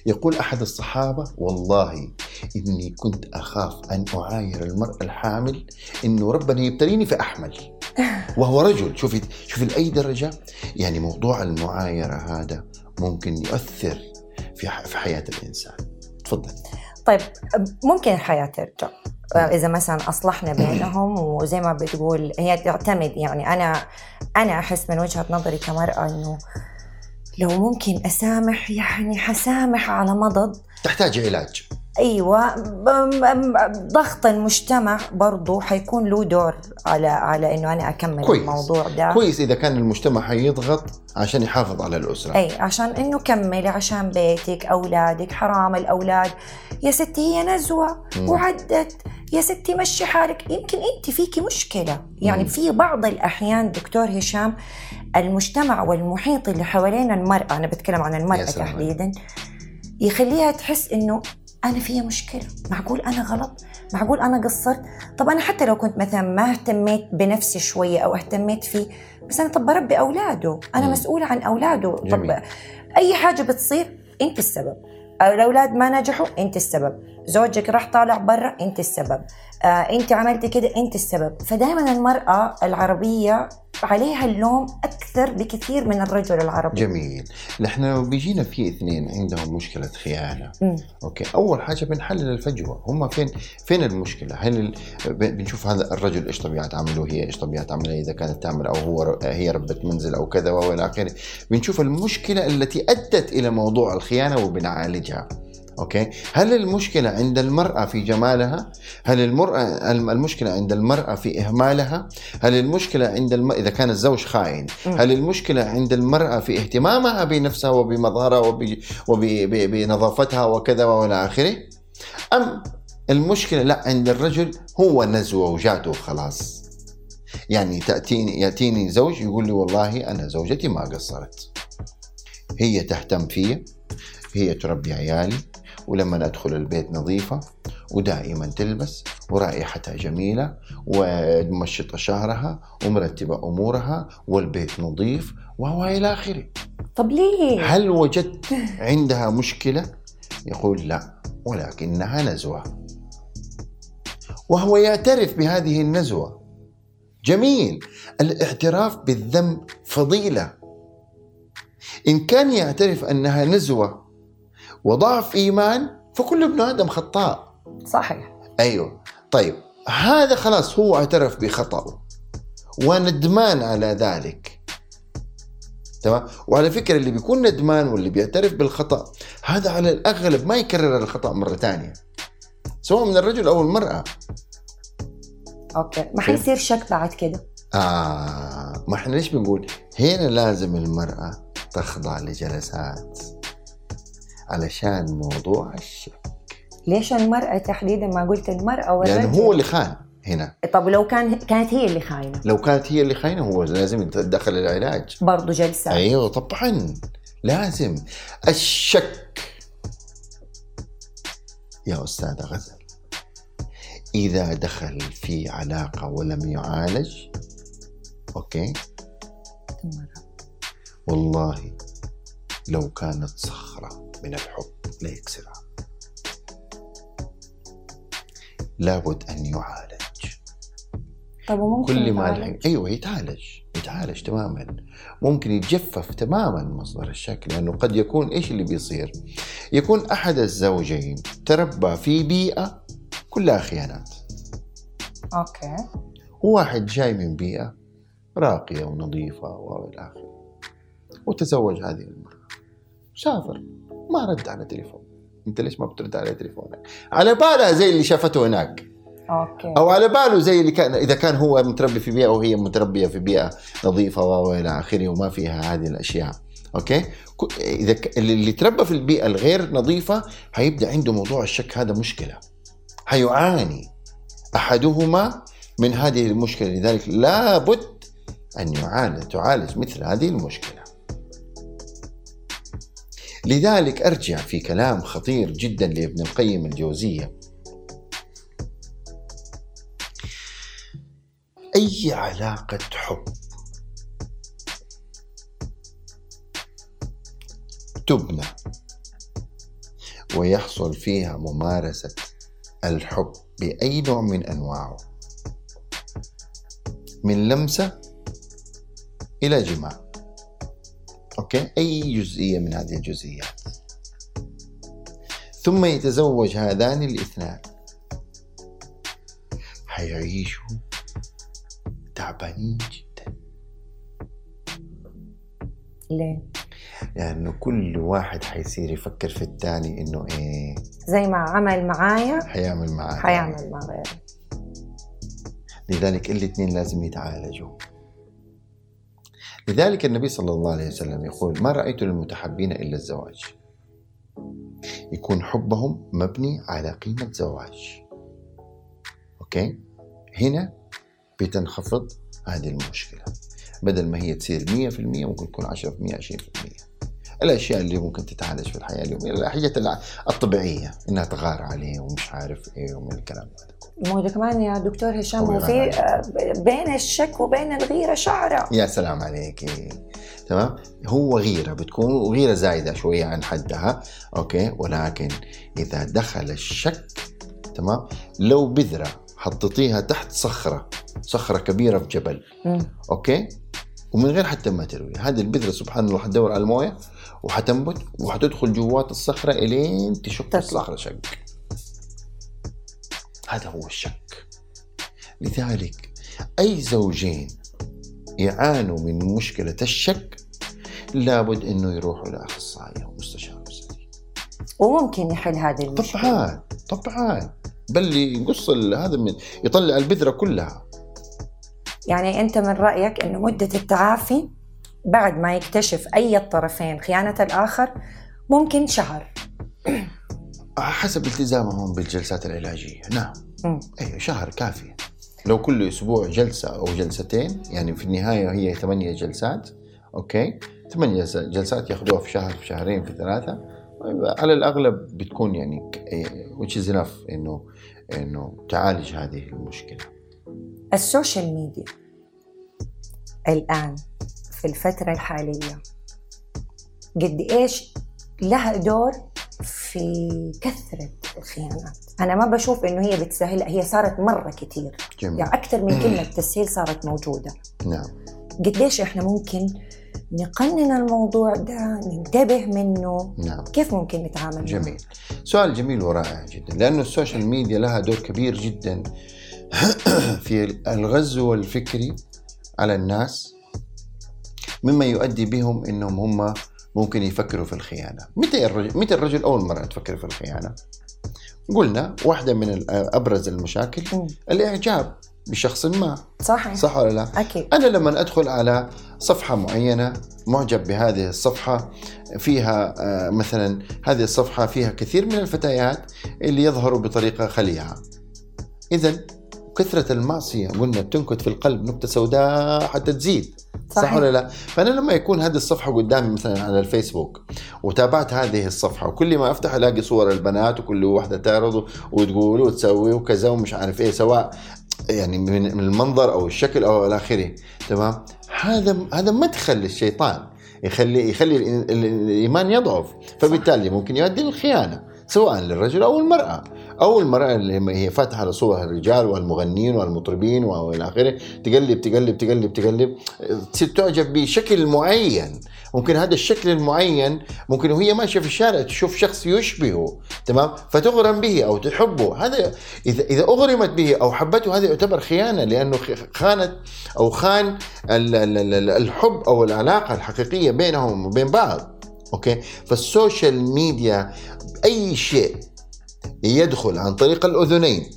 يقول أحد الصحابة والله إني كنت أخاف أن أعاير المرأة الحامل إنه ربنا يبتليني فأحمل. (laughs) وهو رجل. شوفي شوفي لأي درجة؟ يعني موضوع المعايرة هذا ممكن يؤثر في في حياة الإنسان. تفضل. طيب ممكن الحياة ترجع. إذا مثلا أصلحنا بينهم وزي ما بتقول هي تعتمد يعني أنا أنا أحس من وجهة نظري كمرأة إنه لو ممكن أسامح يعني حسامح على مضض. تحتاج علاج. أيوه ضغط المجتمع برضو حيكون له دور على على إنه أنا أكمل كويس. الموضوع ده. كويس إذا كان المجتمع حيضغط عشان يحافظ على الأسرة. أي عشان إنه كملي عشان بيتك أولادك حرام الأولاد. يا ستي هي نزوة مم. وعدت. يا ستي مشي حالك. يمكن انت فيكي مشكلة. يعني مم. في بعض الأحيان دكتور هشام المجتمع والمحيط اللي حوالين المرأة أنا بتكلم عن المرأة. تحديدا يخليها تحس إنه أنا فيها مشكلة. معقول أنا غلط؟ معقول أنا قصرت؟ طب أنا حتى لو كنت مثلا ما اهتميت بنفسي شوية أو اهتميت فيه بس أنا طب بربي أولاده. أنا مم. مسؤولة عن أولاده. جميل. طب أي حاجة بتصير أنت السبب. الأولاد ما نجحوا أنت السبب. زوجك راح طالع برا انت السبب. آه انت عملتي كده انت السبب. فدائما المرأة العربية عليها اللوم أكثر بكثير من الرجل العربي. جميل. نحن بيجينا في اثنين عندهم مشكلة خيانة. أوكي. أول حاجة بنحلل الفجوة. هم فين فين المشكلة؟ هل ال... بنشوف هذا الرجل إيش طبيعه عمله وهي إيش طبيعه عملها إذا كانت تعمل أو هو. هي ربة منزل أو كذا وإلى آخره. بنشوف المشكلة التي أدت إلى موضوع الخيانة وبنعالجها. أوكي؟ هل المشكلة عند المرأة في جمالها؟ هل المرأة الم- المشكلة عند المرأة في إهمالها؟ هل المشكلة عند الم... إذا كان الزوج خاين. هل المشكلة عند المرأة في اهتمامها بنفسها وبمظهرها وب... وبنظافتها وكذا وإلى آخره؟ أم المشكلة لا عند الرجل هو نزوه وجاته وخلاص يعني تأتيني يأتيني زوج يقول لي والله أنا زوجتي ما قصرت. هي تهتم فيا هي تربي عيالي ولما أدخل البيت نظيفة ودائما تلبس ورائحتها جميلة ومشطه شعرها ومرتبة أمورها والبيت نظيف وهو إلى آخره. طب ليه؟ هل وجدت عندها مشكلة؟ يقول لا ولكنها نزوة. وهو يعترف بهذه النزوة. جميل الاعتراف بالذنب فضيلة. إن كان يعترف أنها نزوة وضعف إيمان فكل ابن آدم خطاء. صحيح. أيوه. طيب هذا خلاص هو اعترف بخطأه. وندمان على ذلك. تمام؟ وعلى فكرة اللي بيكون ندمان واللي بيعترف بالخطأ هذا على الأغلب ما يكرر الخطأ مرة ثانية. سواء من الرجل أو المرأة. أوكي. ما. حيصير شك بعد كده؟ آه ما إحنا ليش بنقول هنا لازم المرأة تخضع لجلسات؟ علشان موضوع الشك ليش المرأة تحديدا ما قلت المرأة والرجل لأنه هو اللي خان هنا. طب لو كان كانت هي اللي خاينة. لو كانت هي اللي خاينة هو لازم يتدخل العلاج. برضه جلسة. أيوه طبعا. لازم. الشك. يا أستاذ غزل إذا دخل في علاقة ولم يعالج أوكي؟ والله لو كانت صخرة. من الحب لا يكسرها لابد أن يعالج. طب وممكن كل ما يتعالج؟ الحين أيوه يتعالج. يتعالج تماما. ممكن يتجفف تماما مصدر الشك لأنه قد يكون إيش اللي بيصير؟ يكون أحد الزوجين تربى في بيئة كلها خيانات. أوكي. وواحد جاي من بيئة راقية ونظيفة وإلى آخره وتزوج هذه المرأة. سافر. ما رد على تليفون. انت ليش ما بترد على تليفونك؟ على بالها زي اللي شافته هناك. okay. أو على باله زي اللي كان إذا كان هو متربي في بيئة وهي متربية في بيئة نظيفة وإلى آخره وما فيها هذه الأشياء. okay؟ إذا ك- اللي تربى في البيئة الغير نظيفة حيبدا عنده موضوع الشك. هذا مشكلة. حيعاني أحدهما من هذه المشكلة. لذلك لابد أن يعالج تعالج مثل هذه المشكلة. لذلك أرجع في كلام خطير جدا لابن القيم الجوزية. أي علاقة حب؟ تبنى ويحصل فيها ممارسة الحب بأي نوع من أنواعه. من لمسة إلى جماع. أوكي؟ أي جزئية من هذه الجزئيات. ثم يتزوج هذان الاثنان. حيعيشوا تعبانين جدا. ليه؟ يعني انه كل واحد حيصير يفكر في الثاني إنه إيه. زي ما عمل معايا حيعمل معاه حيعمل مع غيره لذلك الإثنين لازم يتعالجوا. لذلك النبي صلى الله عليه وسلم يقول ما رأيت للمتحبين إلا الزواج. يكون حبهم مبني على قيمة زواج. أوكي؟ هنا بتنخفض هذه المشكلة. بدل ما هي تصير 100% ممكن تكون 10% 20% الأشياء اللي ممكن تتعالج في الحياة اليومية الحاجات الطبيعية إنها تغار عليه ومش عارف إيه ومن الكلام هذا. مو كمان يا دكتور هشام هو هو في يغير آه، بين الشك وبين الغيرة شعرة. يا سلام عليك. تمام؟ هو غيرة بتكون غيرة زايدة شوية عن حدها okay؟ ولكن إذا دخل الشك تمام؟ لو بذرة حطيتيها تحت صخرة صخرة كبيرة في جبل مم. okay؟ ومن غير حتى ما تروي. هذه البذرة سبحان الله حتدور على الموية وحتنبت وحتدخل جوات الصخرة إلين تشق. الصخرة شق. هذا هو الشك لذلك أي زوجين يعانوا من مشكلة الشك لابد إنه يروحوا لاخصائي أو مستشار أسري. وممكن يحل هذه المشكلة. طبعا طبعا. بل يقص هذا من يطلع البذرة كلها. يعني أنت من رأيك إنه مدة التعافي بعد ما يكتشف أي الطرفين خيانة الآخر ممكن شهر حسب التزامهم بالجلسات العلاجية. نعم. أيوه شهر كافي. لو كل أسبوع جلسة أو جلستين يعني في النهاية هي ثمانية جلسات okay؟ ثمانية جلس- جلسات ياخذوها في شهر في شهرين في ثلاثة. على الأغلب بتكون يعني which is enough إنه إنه تعالج هذه المشكلة. ال social media الآن في الفترة الحالية. قد إيش لها دور في كثرة الخيانات؟ أنا ما بشوف إنه هي بتسهل هي صارت مرة كتير. جميل. يعني أكثر من كلمة (clears throat) تسهيل صارت موجودة. نعم. قديش إحنا ممكن نقنن الموضوع ده ننتبه منه؟ نعم. كيف ممكن نتعامل معه؟ جميل. سؤال جميل ورائع جدا. لأنه السوشيال ميديا لها دور كبير جدا (clears throat) في الغزو الفكري على الناس. مما يؤدي بهم إنهم هم ممكن يفكروا في الخيانة. متى الرجل متى الرجل أول مرة تفكر في الخيانة؟ قلنا واحدة من أبرز المشاكل. الإعجاب بشخص ما. صح صح ولا لا؟ أكيد. أنا لما أدخل على صفحة معينة معجب بهذه الصفحة فيها آه، مثلا هذه الصفحة فيها كثير من الفتيات اللي يظهروا بطريقة خليعة. إذا كثرة المعصية قلنا بتنكت في القلب نكتة سوداء حتى تزيد. صح صحيح. ولا لا؟ فأنا لما يكون هذه الصفحة قدامي مثلا على الفيسبوك وتابعت هذه الصفحة وكل ما أفتح ألاقي صور البنات وكل واحدة تعرض وتقول وتسوي وكذا ومش عارف إيه سواء يعني من من المنظر أو الشكل أو إلى آخره تمام هذا هذا مدخل للشيطان يخلي يخلي ال- ال- الإيمان يضعف فبالتالي ممكن يؤدي للخيانة سواء للرجل أو المرأة أو المراه اللي هي فاتحه على الرجال والمغنيين والمطربين وإلى آخره. تقلب تقلب تقلب تقلب. تصير تعجب بشكل معين. ممكن هذا الشكل المعين ممكن وهي ماشية في الشارع تشوف شخص يشبهه تمام؟ فتغرم به أو تحبه. هذا إذا إذا أغرمت به أو حبته هذا يعتبر خيانة لأنه خانت أو خان ال- ال- ال- الحب أو العلاقة الحقيقية بينهم وبين بعض. okay؟ فال social media أي شيء يدخل عن طريق الأذنين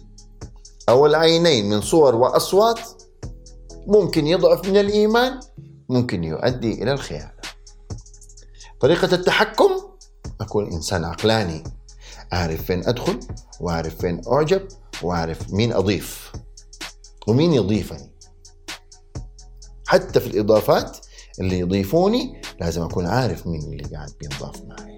أو العينين من صور وأصوات ممكن يضعف من الإيمان ممكن يؤدي إلى الخيانة. طريقة التحكم أكون إنسان عقلاني أعرف فين أدخل وأعرف فين أعجب وأعرف مين أضيف ومين يضيفني. حتى في الإضافات اللي يضيفوني لازم أكون عارف مين اللي قاعد بينضاف معي.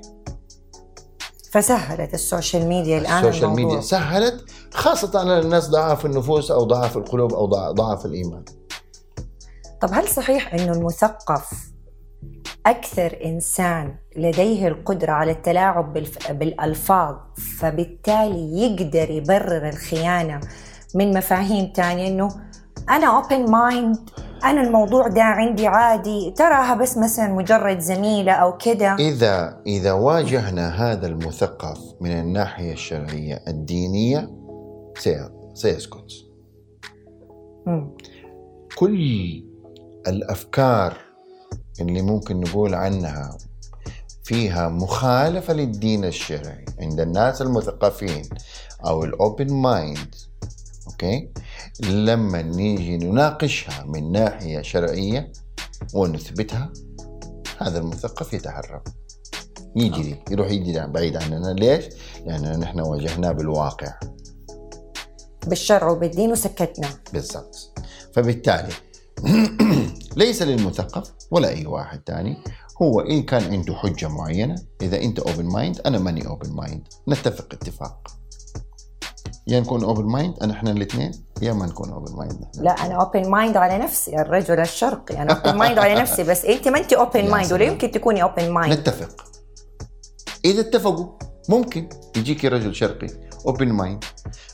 فسهلت ال social media الآن ال social الموضوع. ميديا سهلت خاصة على الناس ضعاف النفوس أو ضعاف القلوب ضع- ضعاف الإيمان طب هل صحيح إنه المثقف أكثر إنسان لديه القدرة على التلاعب بالف... بالألفاظ فبالتالي يقدر يبرر الخيانة من مفاهيم تانية إنه أنا open mind أنا الموضوع ده عندي عادي. تراها بس مثلا مجرد زميلة أو كده. إذا إذا واجهنا هذا المثقف من الناحية الشرعية الدينية سي- سيسكت. كل الأفكار اللي ممكن نقول عنها فيها مخالفة للدين الشرعي عند الناس المثقفين أو ال open mind okay؟ لما نيجي نناقشها من ناحية شرعية ونثبتها هذا المثقف يتهرب يجري يروح يجري بعيد عننا. ليش؟ لأننا نحن واجهناه بالواقع. بالشرع وبالدين وسكتنا. بالضبط. فبالتالي (clears throat) ليس للمثقف ولا أي واحد ثاني هو إن كان عنده حجة معينة إذا أنت open mind أنا ماني open mind نتفق اتفاق. يا نكون open mind أنا إحنا الاثنين يا ما نكون open mind لا أنا open mind على نفسي الرجل الشرقي. أنا open mind على نفسي بس أنت ما أنت (laughs) open mind ولا. يمكن تكوني open mind نتفق. إذا اتفقوا ممكن يجيك رجل شرقي open mind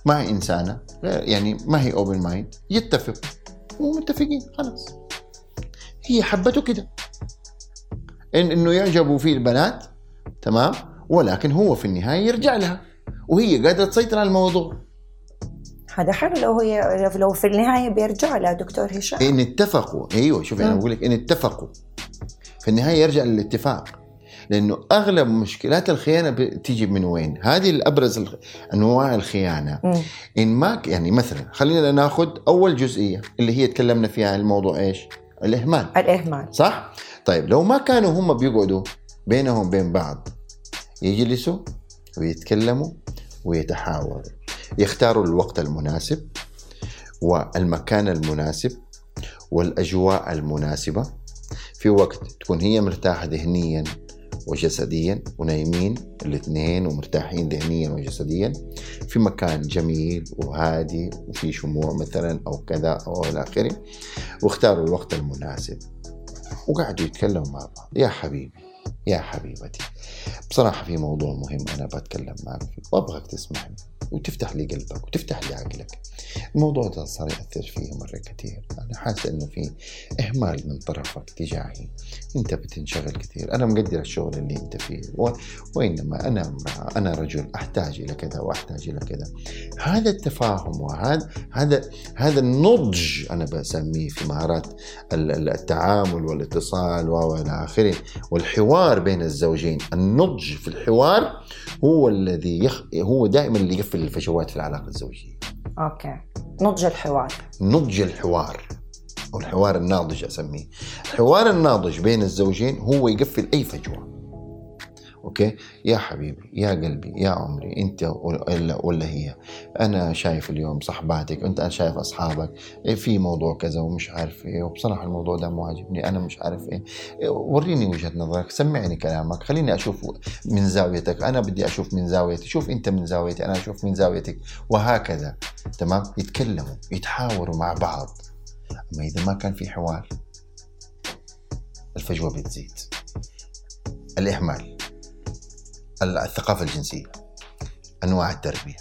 مع إنسانة يعني ما هي open mind يتفقوا ومتفقين خلاص. هي حبته كده. إن إنه يعجبوا فيه البنات تمام؟ ولكن هو في النهاية يرجع لها. وهي قادره تسيطر على الموضوع هذا حلو لو هي لو في النهاية بيرجع لها دكتور هشام إن اتفقوا أيوه شوفي أنا. بقول لك إن اتفقوا في النهاية يرجع للاتفاق لأنه أغلب مشكلات الخيانة بتيجي من وين؟ هذه الأبرز أنواع الخيانة مم. إن ما يعني مثلا خلينا ناخذ أول جزئية اللي هي تكلمنا فيها عن الموضوع إيش؟ الإهمال الإهمال صح؟ طيب لو ما كانوا هم بيقعدوا بينهم بين بعض يجلسوا ويتكلموا ويتحاوروا. يختاروا الوقت المناسب والمكان المناسب والأجواء المناسبة. في وقت تكون هي مرتاحة ذهنيا وجسديا ونايمين الاثنين ومرتاحين ذهنيا وجسديا. في مكان جميل وهادي وفي شموع مثلا أو كذا أو إلى آخره. واختاروا الوقت المناسب وقعدوا يتكلموا مع بعض. يا حبيبي. يا حبيبتي. بصراحة في موضوع مهم أنا بتكلم معك فيه وأبغاك تسمعني. وتفتح لي قلبك وتفتح لي عقلك. الموضوع ده صار يأثر فيه مرة كثير. أنا حاسس إنه في إهمال من طرفك تجاهي. أنت بتنشغل كثير. أنا مقدر الشغل اللي أنت فيه و... وإنما أنا أنا رجل أحتاج إلى كذا وأحتاج إلى كذا. هذا التفاهم وهذا هذا هذا النضج أنا بسميه في مهارات ال- ال- التعامل والاتصال وإلى آخره. والحوار بين الزوجين النضج في الحوار هو الذي يخ... هو دائما اللي يقفل الفجوات في العلاقة الزوجية. أوكي. نضج الحوار. نضج الحوار. أو الحوار الناضج أسميه. الحوار الناضج بين الزوجين هو يقفل أي فجوة. أوكي؟ يا حبيبي يا قلبي يا عمري أنت ولا, ولا هي. أنا شايف اليوم صحباتك أنت أنا شايف أصحابك إيه في موضوع كذا ومش عارف إيه وبصراحة الموضوع ده مو عاجبني أنا مش عارف إيه. إيه، وريني وجهة نظرك سمعني كلامك خليني أشوف من زاويتك. أنا بدي أشوف من زاويتي شوف أنت من زاويتي أنا أشوف من زاويتك. وهكذا تمام؟ يتكلموا يتحاوروا مع بعض. أما إذا ما كان في حوار الفجوة بتزيد. الإهمال. الثقافة الجنسية أنواع التربية.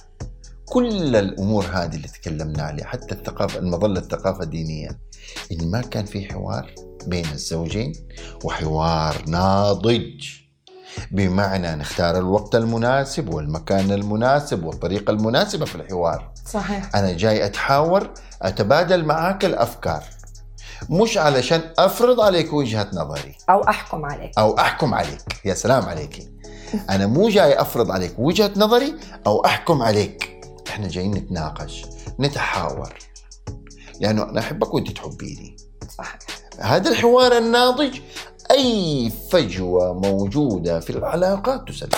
كل الأمور هذه اللي تكلمنا عليها حتى الثقافة المظلة الثقافة الدينية إن ما كان في حوار بين الزوجين وحوار ناضج. بمعنى نختار الوقت المناسب والمكان المناسب والطريقة المناسبة في الحوار. صحيح. أنا جاي أتحاور أتبادل معاك الأفكار. مش علشان أفرض عليك وجهة نظري. أو أحكم عليك. أو أحكم عليك. يا سلام عليك. أنا مو جاي أفرض عليك وجهة نظري أو أحكم عليك. إحنا جايين نتناقش نتحاور. لأنه أنا أحبك وأنت تحبيني. صحيح. هذا الحوار الناضج أي فجوة موجودة في العلاقات تسد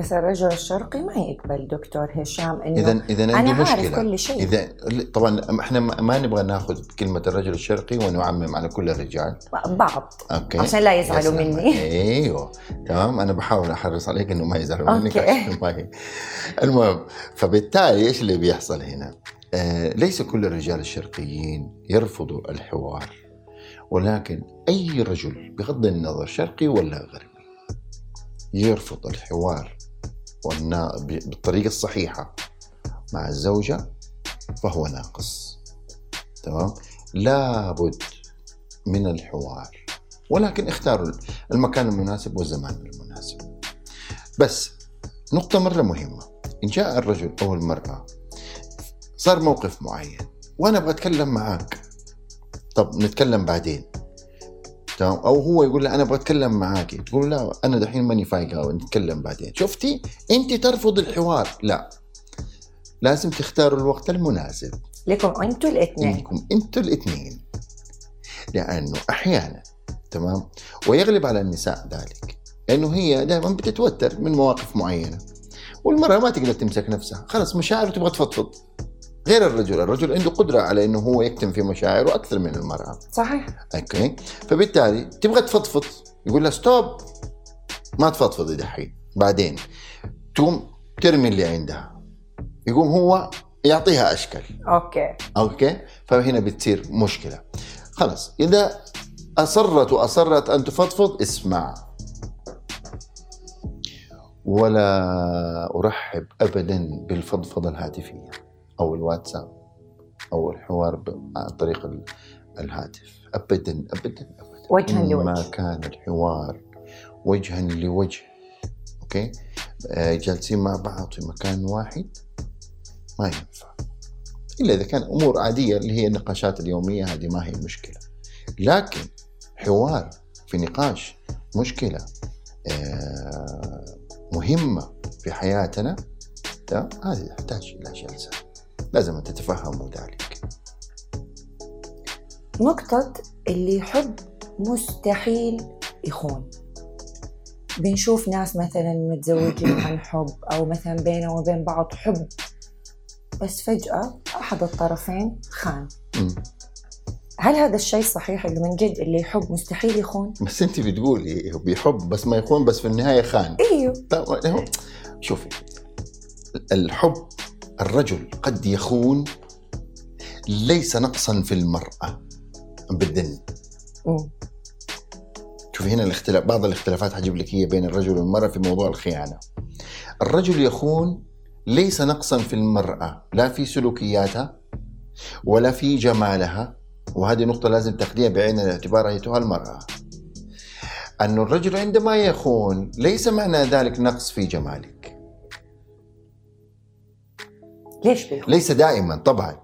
بس الرجل الشرقي ما يقبل دكتور هشام إنه اذا إذا أنا عارف مشكلة كل شيء اذا طبعا إحنا ما نبغى ناخذ كلمة الرجل الشرقي ونعمم على كل الرجال بعض okay عشان لا يزعلوا. مني. (laughs) أيوه تمام أنا بحاول أحرص عليك إنه ما يزعلوا منك okay. عشان ما هي المهم فبالتالي إيش اللي بيحصل هنا؟ آه ليس كل الرجال الشرقيين يرفضوا الحوار ولكن أي رجل بغض النظر شرقي ولا غربي يرفض الحوار والنا... بالطريقة الصحيحة مع الزوجة فهو ناقص. تمام؟ لابد من الحوار. ولكن اختاروا المكان المناسب والزمان المناسب. بس نقطة مرة مهمة. إن جاء الرجل أو المرأة صار موقف معين وأنا أبغى أتكلم معاك. طب نتكلم بعدين. تمام أو هو يقول لها أنا أبغى أتكلم معاكي تقول لا أنا دحين ماني فايقه ونتكلم بعدين. شفتي؟ انت ترفض الحوار. لا. لازم تختاروا الوقت المناسب. لكم أنتوا الاثنين. انكم أنتوا الاثنين. لأنه أحيانا تمام؟ ويغلب على النساء ذلك. انه هي دائما بتتوتر من مواقف معينة. والمرأة ما تقدر تمسك نفسها. خلاص مشاعر تبغى تفضفض. غير الرجل. الرجل عنده قدرة على إنه هو يكتم في مشاعره أكثر من المرأة. صحيح. أوكي؟ فبالتالي تبغى تفضفض. يقول لها stop ما تفضفضي دحين. بعدين تقوم ترمي اللي عندها. يقوم هو يعطيها أشكال. okay. Okay؟ فهنا بتصير مشكلة. خلاص. إذا أصرت وأصرت أن تفضفض اسمع. ولا أرحب ابدا بالفضفضة الهاتفية. أو الواتساب أو الحوار عن طريق ال- الهاتف. ابدا ابدا ابدا. وجها ما لوجه. كان الحوار وجها لوجه. أوكي؟ آه، جالسين مع بعض في مكان واحد. ما ينفع. إلا إذا كان أمور عادية اللي هي النقاشات اليومية هذه ما هي مشكلة. لكن حوار في نقاش مشكلة آه، مهمة في حياتنا هذه تحتاج إلى جلسة. لازم أن تتفهموا ذلك. نقطة اللي يحب مستحيل يخون. بنشوف ناس مثلا متزوجين عن حب أو مثلا بينهم وبين بعض حب بس فجأة أحد الطرفين خان. هل هذا الشيء صحيح اللي من جد اللي يحب مستحيل يخون؟ بس أنت بتقولي بيحب بس ما يخون بس في النهاية خان. إيوه. شوفي الحب الرجل قد يخون ليس نقصا في المرأة مم. شوفي هنا الاختلاف بعض الاختلافات حجيب لك هي بين الرجل والمرأة في موضوع الخيانة. الرجل يخون ليس نقصا في المرأة لا في سلوكياتها ولا في جمالها وهذه نقطة لازم تاخذيها بعين الاعتبار أيتها المرأة. أن الرجل عندما يخون ليس معنى ذلك نقص في جمالك. ليش بيخون؟ ليس دائما طبعا.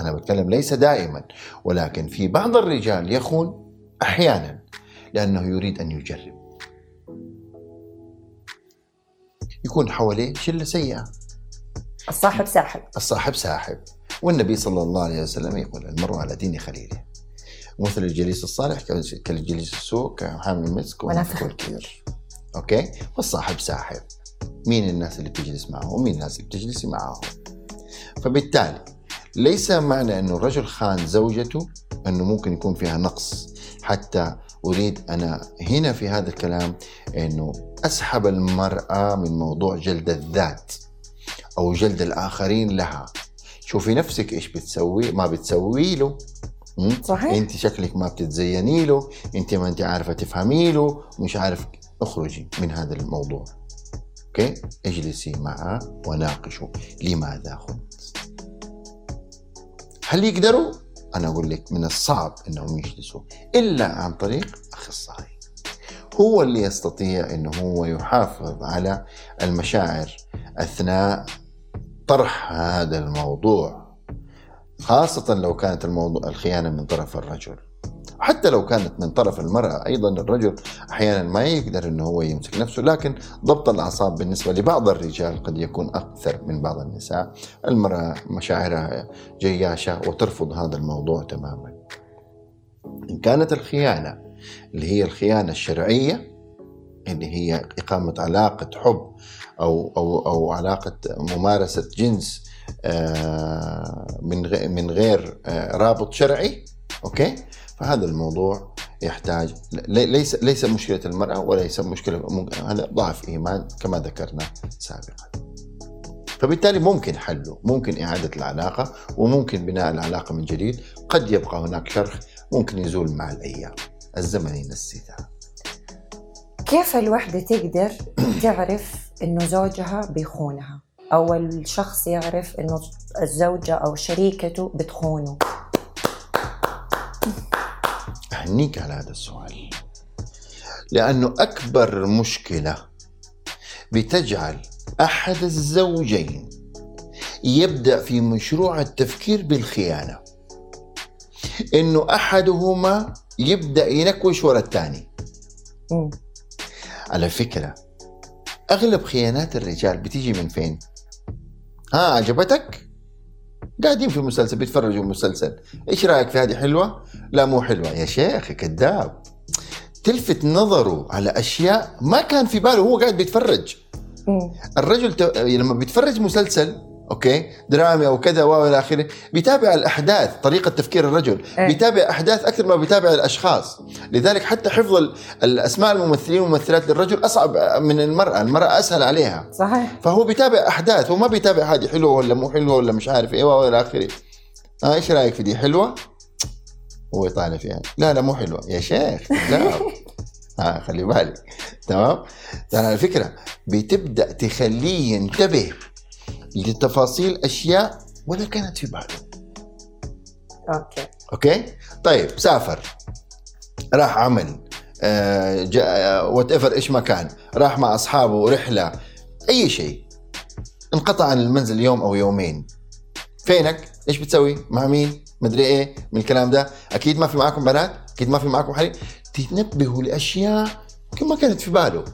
أنا بتكلم ليس دائما. ولكن في بعض الرجال يخون أحيانا لأنه يريد أن يجرب. يكون حواليه شلة سيئة. الصاحب ساحب. الصاحب ساحب. والنبي صلى الله عليه وسلم يقول المرء على دين خليله. مثل الجليس الصالح كالجليس السوء كحامل المسك ونافخ ونافخ الكير. Okay؟ والصاحب ساحب. مين الناس اللي بتجلس معه؟ ومين الناس اللي بتجلسي معه؟ فبالتالي ليس معنى انه الرجل خان زوجته أنه ممكن يكون فيها نقص. حتى أريد أنا هنا في هذا الكلام أنه أسحب المرأة من موضوع جلد الذات أو جلد الآخرين لها. شوفي نفسك إيش بتسوي ما بتسوي له؟ صحيح. أنت شكلك ما بتتزيني له أنت ما أنت عارفة تفهمي له مش عارف. اخرجي من هذا الموضوع. أوكي؟ اجلسي معه وناقشوا لماذا خنت. هل يقدروا؟ أنا أقول لك من الصعب إنهم يجلسوا إلا عن طريق أخصائي. هو اللي يستطيع إنه هو يحافظ على المشاعر أثناء طرح هذا الموضوع خاصة لو كانت الموضوع الخيانة من طرف الرجل. حتى لو كانت من طرف المرأة أيضا الرجل أحيانا ما يقدر أنه هو يمسك نفسه لكن ضبط الأعصاب بالنسبة لبعض الرجال قد يكون أكثر من بعض النساء. المرأة مشاعرها جياشة وترفض هذا الموضوع تماما. إن كانت الخيانة اللي هي الخيانة الشرعية اللي هي إقامة علاقة حب أو أو أو علاقة ممارسة جنس آه، من من غير آه، رابط شرعي أوكي؟ فهذا الموضوع يحتاج لي- ليس ليس مشكلة المرأة وليس ممكن- هذا ضعف إيمان كما ذكرنا سابقا. فبالتالي ممكن حله ممكن إعادة العلاقة وممكن بناء العلاقة من جديد. قد يبقى هناك شرخ ممكن يزول مع الأيام. الزمن ينسي كيف الوحدة تقدر (clears throat) تعرف إنه زوجها بيخونها؟ أو الشخص يعرف إنه الزوجة أو شريكته بتخونه. أهنيك على هذا السؤال لأنه أكبر مشكلة بتجعل أحد الزوجين يبدأ في مشروع التفكير بالخيانة إنه أحدهما يبدأ ينكوش ورا الثاني. على فكرة أغلب خيانات الرجال بتيجي من فين؟ ها عجبتك؟ قاعدين في مسلسل بيتفرجوا مسلسل إيش رأيك في هذه حلوة؟ لا مو حلوة يا شيخ كذاب تلفت نظره على أشياء ما كان في باله هو قاعد بيتفرج. الرجل ت... لما بيتفرج مسلسل okay؟ درامي أو كذا و إلى آخره. بيتابع الأحداث طريقة تفكير الرجل. إيه. بيتابع أحداث أكثر ما بيتابع الأشخاص. لذلك حتى حفظ ال- الأسماء الممثلين والممثلات للرجل أصعب من المرأة. المرأة أسهل عليها. صحيح. فهو بيتابع أحداث. هو ما بيتابع هذه حلوة ولا مو حلوة ولا مش عارف إيه والى آخره. آه إيش رأيك في دي؟ حلوة؟ هو يطالع فيها. لا لا مو حلوة. يا شيخ لا. (laughs) آه خلي بالك. تمام؟ على فكرة بتبدأ تخليه ينتبه لتفاصيل أشياء ولا كانت في باله أوكي. أوكي؟ طيب سافر. راح عمل whatever إيش ما كان. راح مع أصحابه رحلة أي شيء. انقطع عن المنزل يوم أو يومين. فينك؟ إيش بتسوي؟ مع مين؟ مدري إيه من الكلام ده. أكيد ما في معاكم بنات أكيد ما في معاكم حريم. تنبهوا لأشياء يمكن ما كانت في باله.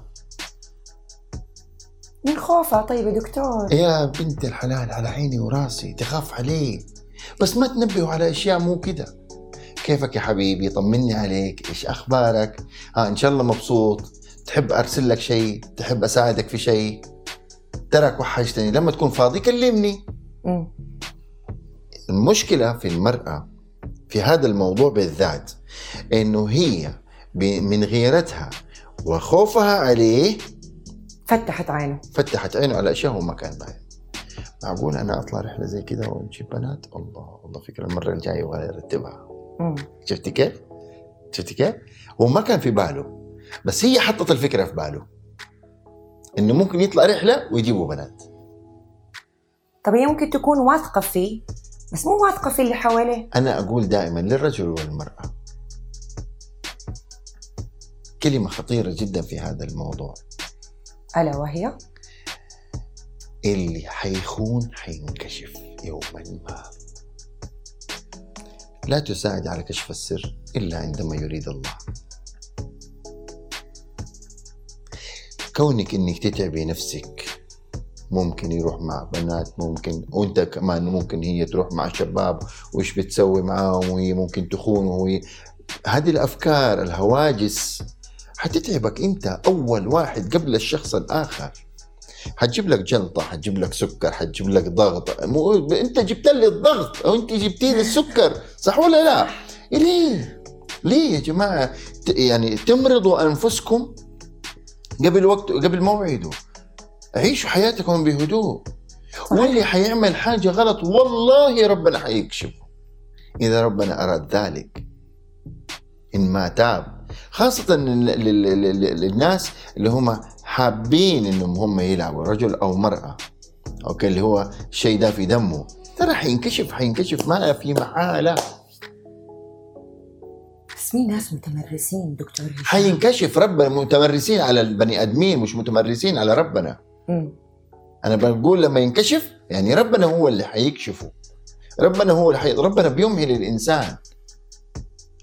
من خوفها. طيب يا دكتور. يا بنت الحلال على عيني وراسي تخاف عليه بس ما تنبهوا على أشياء مو كده. كيفك يا حبيبي؟ طمني عليك. إيش أخبارك؟ ها إن شاء الله مبسوط. تحب أرسل لك شيء؟ تحب أساعدك في شيء؟ تراك وحشتني. لما تكون فاضي كلمني. مم. المشكلة في المرأة في هذا الموضوع بالذات إنه هي من غيرتها وخوفها عليه فتحت عينه. فتحت عينه على أشياء هو ما كان باين. معقول أنا أطلع رحلة زي كذا ونجيب بنات؟ الله الله فكرة المرة الجاية ولا يرتبها. شفتي كيف؟ شفتي كيف؟ هو ما كان في باله بس هي حطت الفكرة في باله. إنه ممكن يطلع رحلة ويجيبوا بنات. طب هي ممكن تكون واثقة فيه بس مو واثقة في اللي حواليه. أنا أقول دائما للرجل والمرأة. كلمة خطيرة جدا في هذا الموضوع. ألا وهي؟ اللي حيخون حينكشف يوما ما. لا تساعد على كشف السر إلا عندما يريد الله. كونك إنك تتعبي نفسك ممكن يروح مع بنات ممكن وأنت كمان ممكن هي تروح مع شباب وش بتسوي معاهم وهي ممكن تخون وهي. هذه الأفكار الهواجس حتتعبك انت اول واحد قبل الشخص الآخر. حتجيب لك جلطة حتجيب لك سكر حتجيب لك ضغط. مو انت جبت لي الضغط أو انت جبتي لي السكر صح ولا لا؟ ليه؟ ليه يا جماعة؟ يعني تمرضوا أنفسكم قبل وقت قبل موعده. عيشوا حياتكم بهدوء. واللي حيعمل حاجة غلط والله ربنا حيكشفه. إذا ربنا أراد ذلك إن ما تاب خاصة لل- لل- لل- للناس اللي هم حابين إنهم هم يلعبوا رجل أو مرأة أوكي؟ اللي هو الشيء ده في دمه. ترى حينكشف حينكشف ما في محالة. بس مين ناس متمرسين دكتور هشام؟ حينكشف ربنا متمرسين على البني آدمين مش متمرسين على ربنا. مم. أنا بقول لما ينكشف يعني ربنا هو اللي حيكشفه. ربنا هو اللي حي... ربنا بيمهل الإنسان.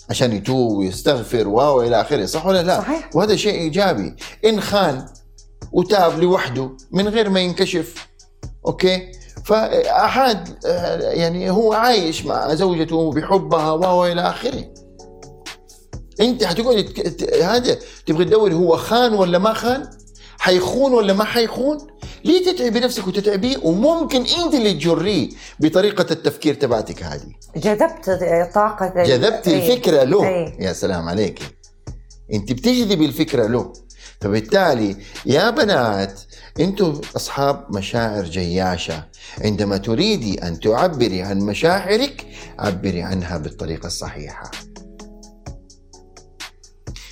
عشان يتوب ويستغفر و إلى آخره. صح ولا لا؟ صحيح. وهذا شيء إيجابي. إن خان وتاب لوحده من غير ما ينكشف أوكي؟ فأحد آه، يعني هو عايش مع زوجته بحبها إلى آخره. أنت حتقعد هذا تبغى تدور هو خان ولا ما خان؟ حيخون ولا ما حيخون؟ ليه تتعبي نفسك وتتعبيه وممكن انت اللي تجريه بطريقة التفكير تبعتك هذه. جذبت طاقة ال- جذبت إيه. الفكرة له. إيه. يا سلام عليك. انت بتجذبي الفكرة له. فبالتالي يا بنات أنتم أصحاب مشاعر جياشة. عندما تريدي أن تعبري عن مشاعرك عبري عنها بالطريقة الصحيحة.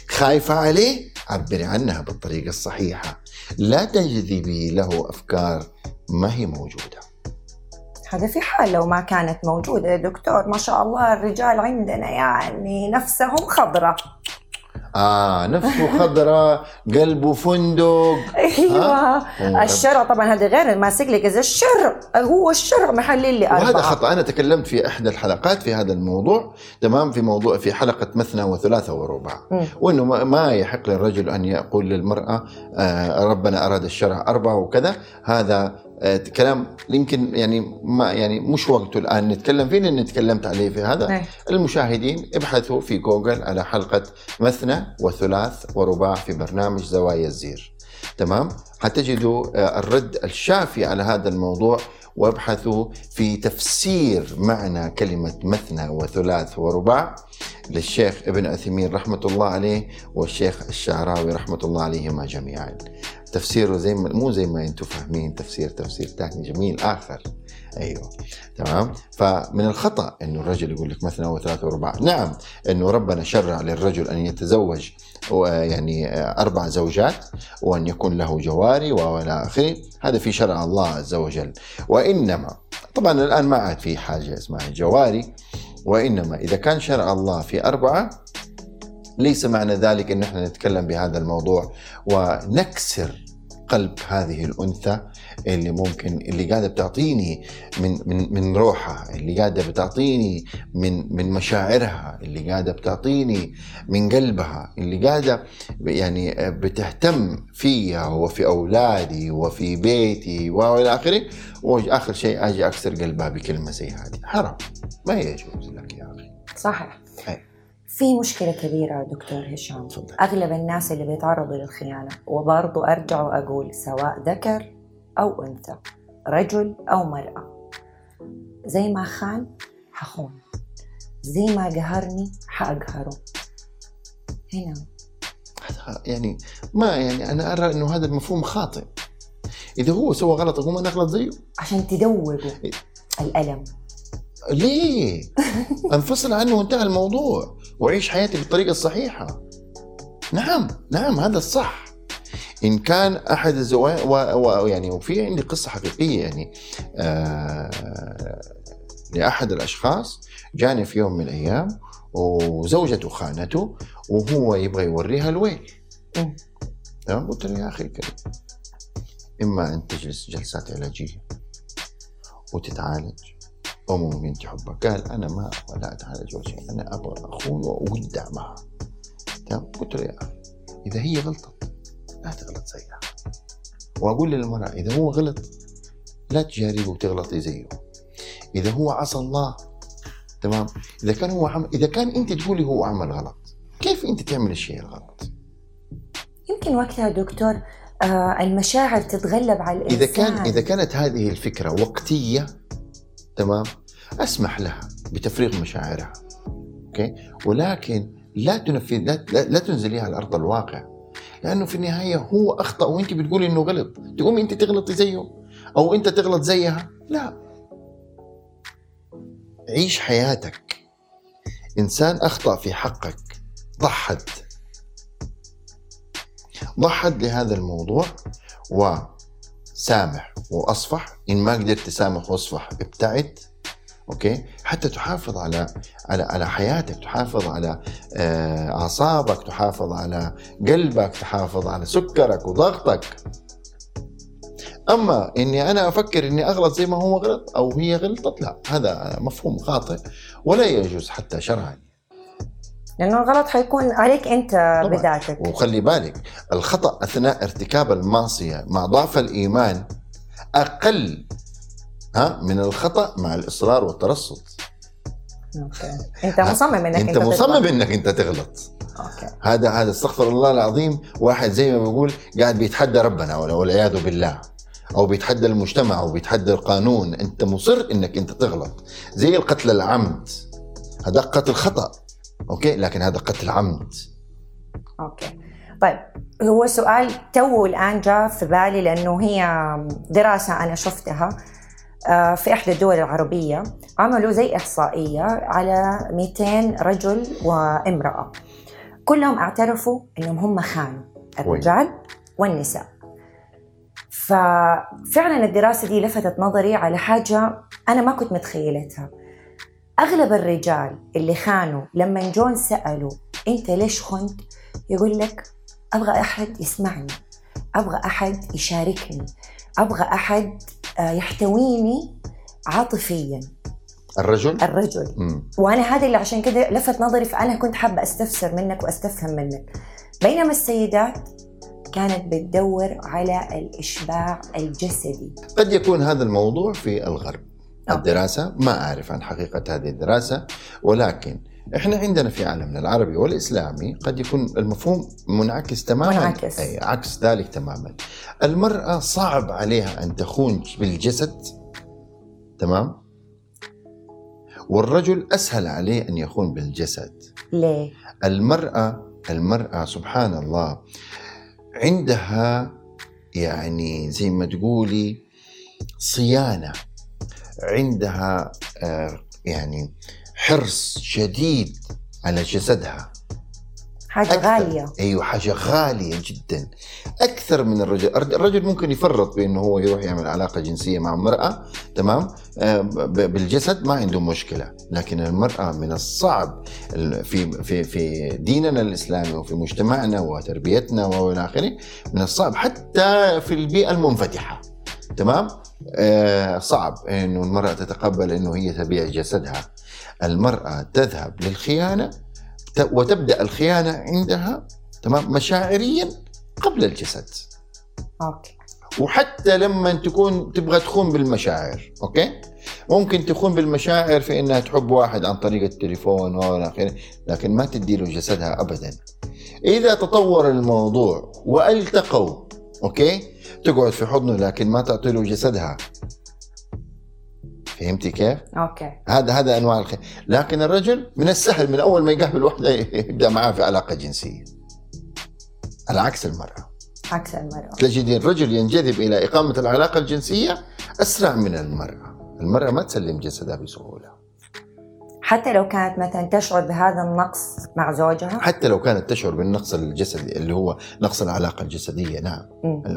خايفة عليه؟ عبري عنها بالطريقة الصحيحة. لا تجذبي له أفكار ما هي موجودة. هذا في حال لو ما كانت موجودة يا دكتور ما شاء الله الرجال عندنا يعني نفسهم خضرة. آه نفسه خضراء قلبه فندق أيوه. الشرع طبعا هذا غير ماسك لك إذا الشرع هو الشرع محلل لي وهذا خطأ. أنا تكلمت في إحدى الحلقات في هذا الموضوع. تمام؟ في موضوع في حلقة مثنى وثلاثة ورباع مم. وإنه ما- يحق للرجل أن يقول للمرأة آه، ربنا أراد الشرع أربعة وكذا هذا كلام يمكن يعني ما يعني مش وقته الآن نتكلم فيه لأن تكلمت عليه في هذا. إيه. المشاهدين ابحثوا في جوجل على حلقة مثنى وثلاث ورباع في برنامج زوايا الزير. تمام؟ حتجدوا آه، الرد الشافي على هذا الموضوع وابحثوا في تفسير معنى كلمة مثنى وثلاث ورباع للشيخ ابن عثيمين رحمة الله عليه والشيخ الشعراوي رحمة الله عليهما جميعا. تفسيره زي ما مو زي ما أنتم فاهمين تفسير تفسير ثاني جميل آخر. أيوه. تمام؟ فمن الخطأ إنه الرجل يقول لك مثنى وثلاثة ورباع نعم إنه ربنا شرع للرجل أن يتزوج يعني أربع زوجات وأن يكون له جواري وإلى آخره. هذا في شرع الله عز وجل. وإنما طبعا الآن ما عاد في حاجة اسمها جواري. وإنما إذا كان شرع الله في أربعة ليس معنى ذلك أن إحنا نتكلم بهذا الموضوع ونكسر قلب هذه الأنثى اللي ممكن اللي قاعدة بتعطيني من من من روحها اللي قاعدة بتعطيني من من مشاعرها اللي قاعدة بتعطيني من قلبها اللي قاعدة يعني بتهتم فيها وفي أولادي وفي بيتي وإلى آخره واخر شيء أجي أكسر قلبها بكلمة زي هذه. حرام. ما يجوز لك يا أخي. صحيح. أي. في مشكلة كبيرة دكتور هشام. تفضل. أغلب الناس اللي بيتعرضوا للخيانة وبرضو أرجع وأقول سواء ذكر أو أنثى رجل أو مرأة. زي ما خان حخون. زي ما قهرني حأقهره. هنا. يعني ما يعني أنا أرى إنه هذا المفهوم خاطئ. إذا هو سوى غلط اقوم أنا اغلط زيه. عشان تدوقوا الألم. ليه؟ (laughs) انفصل عنه وانتهى الموضوع واعيش حياتي بالطريقة الصحيحة. نعم نعم هذا الصح. إن كان أحد الزواج ويعني وفي عندي قصة حقيقية يعني آه لأحد الأشخاص جاني في يوم من الأيام وزوجته خانته وهو يبغى يوريها الويل. مم. تمام قلت له يا أخي الكريم إما أن تجلس جلسات علاجية وتتعالج أو ممكن تحبها قال أنا ما ولا أتعالج ولا شيء. أنا أبغى اخون واودع معها تمام؟ قلت له يا أخي إذا هي غلطت لا تغلط زيها. وأقول للمرأة إذا هو غلط لا تجاربه وتغلطي زيه. إذا هو عصى الله تمام؟ إذا كان هو عمل إذا كان أنت تقولي هو عمل غلط كيف أنت تعمل الشيء الغلط؟ يمكن وقتها دكتور آه المشاعر تتغلب على الإنسان إذا كان إذا كانت هذه الفكرة وقتية تمام؟ أسمح لها بتفريغ مشاعرها أوكي؟ ولكن لا تنفذ لا, لا, تنزليها على أرض الواقع لأنه في النهاية هو أخطأ وأنت بتقولي إنه غلط. تقومي أنت تغلطي زيه أو أنت تغلط زيها. لا. عيش حياتك. إنسان أخطأ في حقك. ضحت. ضحت لهذا الموضوع وسامح وأصفح. إن ما قدرت تسامح وأصفح ابتعد. أوكي؟ حتى تحافظ على على على حياتك تحافظ على آه، أعصابك تحافظ على قلبك تحافظ على سكرك وضغطك. أما إني أنا أفكر إني أغلط زي ما هو غلط أو هي غلطت لا هذا مفهوم خاطئ. ولا يجوز حتى شرعا. لأنه الغلط حيكون عليك أنت طبعاً. بذاتك. وخلي بالك الخطأ أثناء ارتكاب المعصية مع ضعف الإيمان أقل ها من الخطأ مع الإصرار والترصد. أوكي. أنت مصمم إنك أنت تغلط. مصمم إنك أنت تغلط. Okay. هذا هذا استغفر الله العظيم. واحد زي ما بيقول قاعد بيتحدى ربنا ولا- والعياذ بالله. أو بيتحدى المجتمع أو بيتحدى القانون. أنت مصر إنك أنت تغلط. زي القتل العمد. هذا قتل خطأ. Okay؟ لكن هذا قتل عمد. أوكي. طيب هو سؤال تو الآن جاء في بالي لأنه هي دراسة أنا شفتها آه، في إحدى الدول العربية. عملوا زي إحصائية على 200 رجل وامرأة. كلهم اعترفوا إنهم هم خانوا الرجال والنساء. ففعلا الدراسة دي لفتت نظري على حاجة أنا ما كنت متخيلتها. أغلب الرجال اللي خانوا لما جون سألوا أنت ليش خنت؟ يقول لك أبغى أحد يسمعني أبغى أحد يشاركني أبغى أحد آه، يحتويني عاطفيا. الرجل؟ الرجل. مم. وأنا هذا اللي عشان كذا لفت نظري فأنا كنت حابة أستفسر منك وأستفهم منك. بينما السيدات كانت بتدور على الإشباع الجسدي. قد يكون هذا الموضوع في الغرب. الدراسة ما أعرف عن حقيقة هذه الدراسة ولكن إحنا عندنا في عالمنا العربي والإسلامي قد يكون المفهوم منعكس تماما. منعكس. أي عكس ذلك تماما. المرأة صعب عليها أن تخون بالجسد تمام؟ والرجل أسهل عليه أن يخون بالجسد. ليه؟ المرأة المرأة سبحان الله عندها يعني زي ما تقولي صيانة. عندها آه، يعني حرص شديد على جسدها. حاجة أكثر. غالية. أيوه حاجة غالية جدا. أكثر من الرجل. الرجل ممكن يفرط بأنه هو يروح يعمل علاقة جنسية مع امرأة تمام؟ آه، بالجسد ما عنده مشكلة. لكن المرأة من الصعب ال- في في في ديننا الإسلامي وفي مجتمعنا وتربيتنا وإلى آخره من الصعب حتى في البيئة المنفتحة. تمام؟ آه صعب إنه المرأة تتقبل إنه هي تبيع جسدها. المرأة تذهب للخيانة وتبدأ الخيانة عندها تمام مشاعريا قبل الجسد. Okay. وحتى لما تكون تبغى تخون بالمشاعر okay؟ ممكن تخون بالمشاعر في إنها تحب واحد عن طريق التليفون والى اخره لكن ما تدي له جسدها ابدا. إذا تطور الموضوع وألتقوا okay؟ تقعد في حضنه لكن ما تعطي له جسدها. فهمتي كيف؟ Okay. هذا هذا أنواع الخير لكن الرجل من السهل من أول ما يقابل واحدة (laughs) يبدأ معاه في علاقة جنسية. على عكس المرأة. عكس المرأة. تجد الرجل ينجذب إلى إقامة العلاقة الجنسية أسرع من المرأة. المرأة ما تسلم جسدها بسهولة. حتى لو كانت مثلا تشعر بهذا النقص مع زوجها؟ حتى لو كانت تشعر بالنقص الجسدي اللي هو نقص العلاقة الجسدية نعم.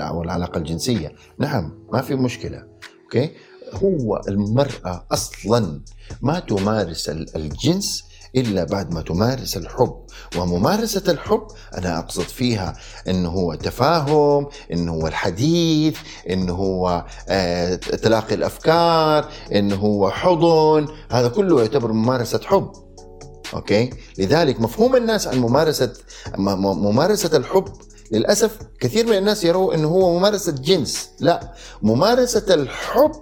أو العلاقة الجنسية. نعم ما في مشكلة. أوكي؟ هو المرأة أصلا ما تمارس ال- الجنس إلا بعد ما تمارس الحب. وممارسة الحب أنا أقصد فيها انه هو تفاهم انه هو الحديث انه هو آه تلاقي الأفكار انه هو حضن. هذا كله يعتبر ممارسة حب. أوكي؟ لذلك مفهوم الناس عن ممارسة م- م- ممارسة الحب للأسف كثير من الناس يروا إنه هو ممارسة جنس. لا. ممارسة الحب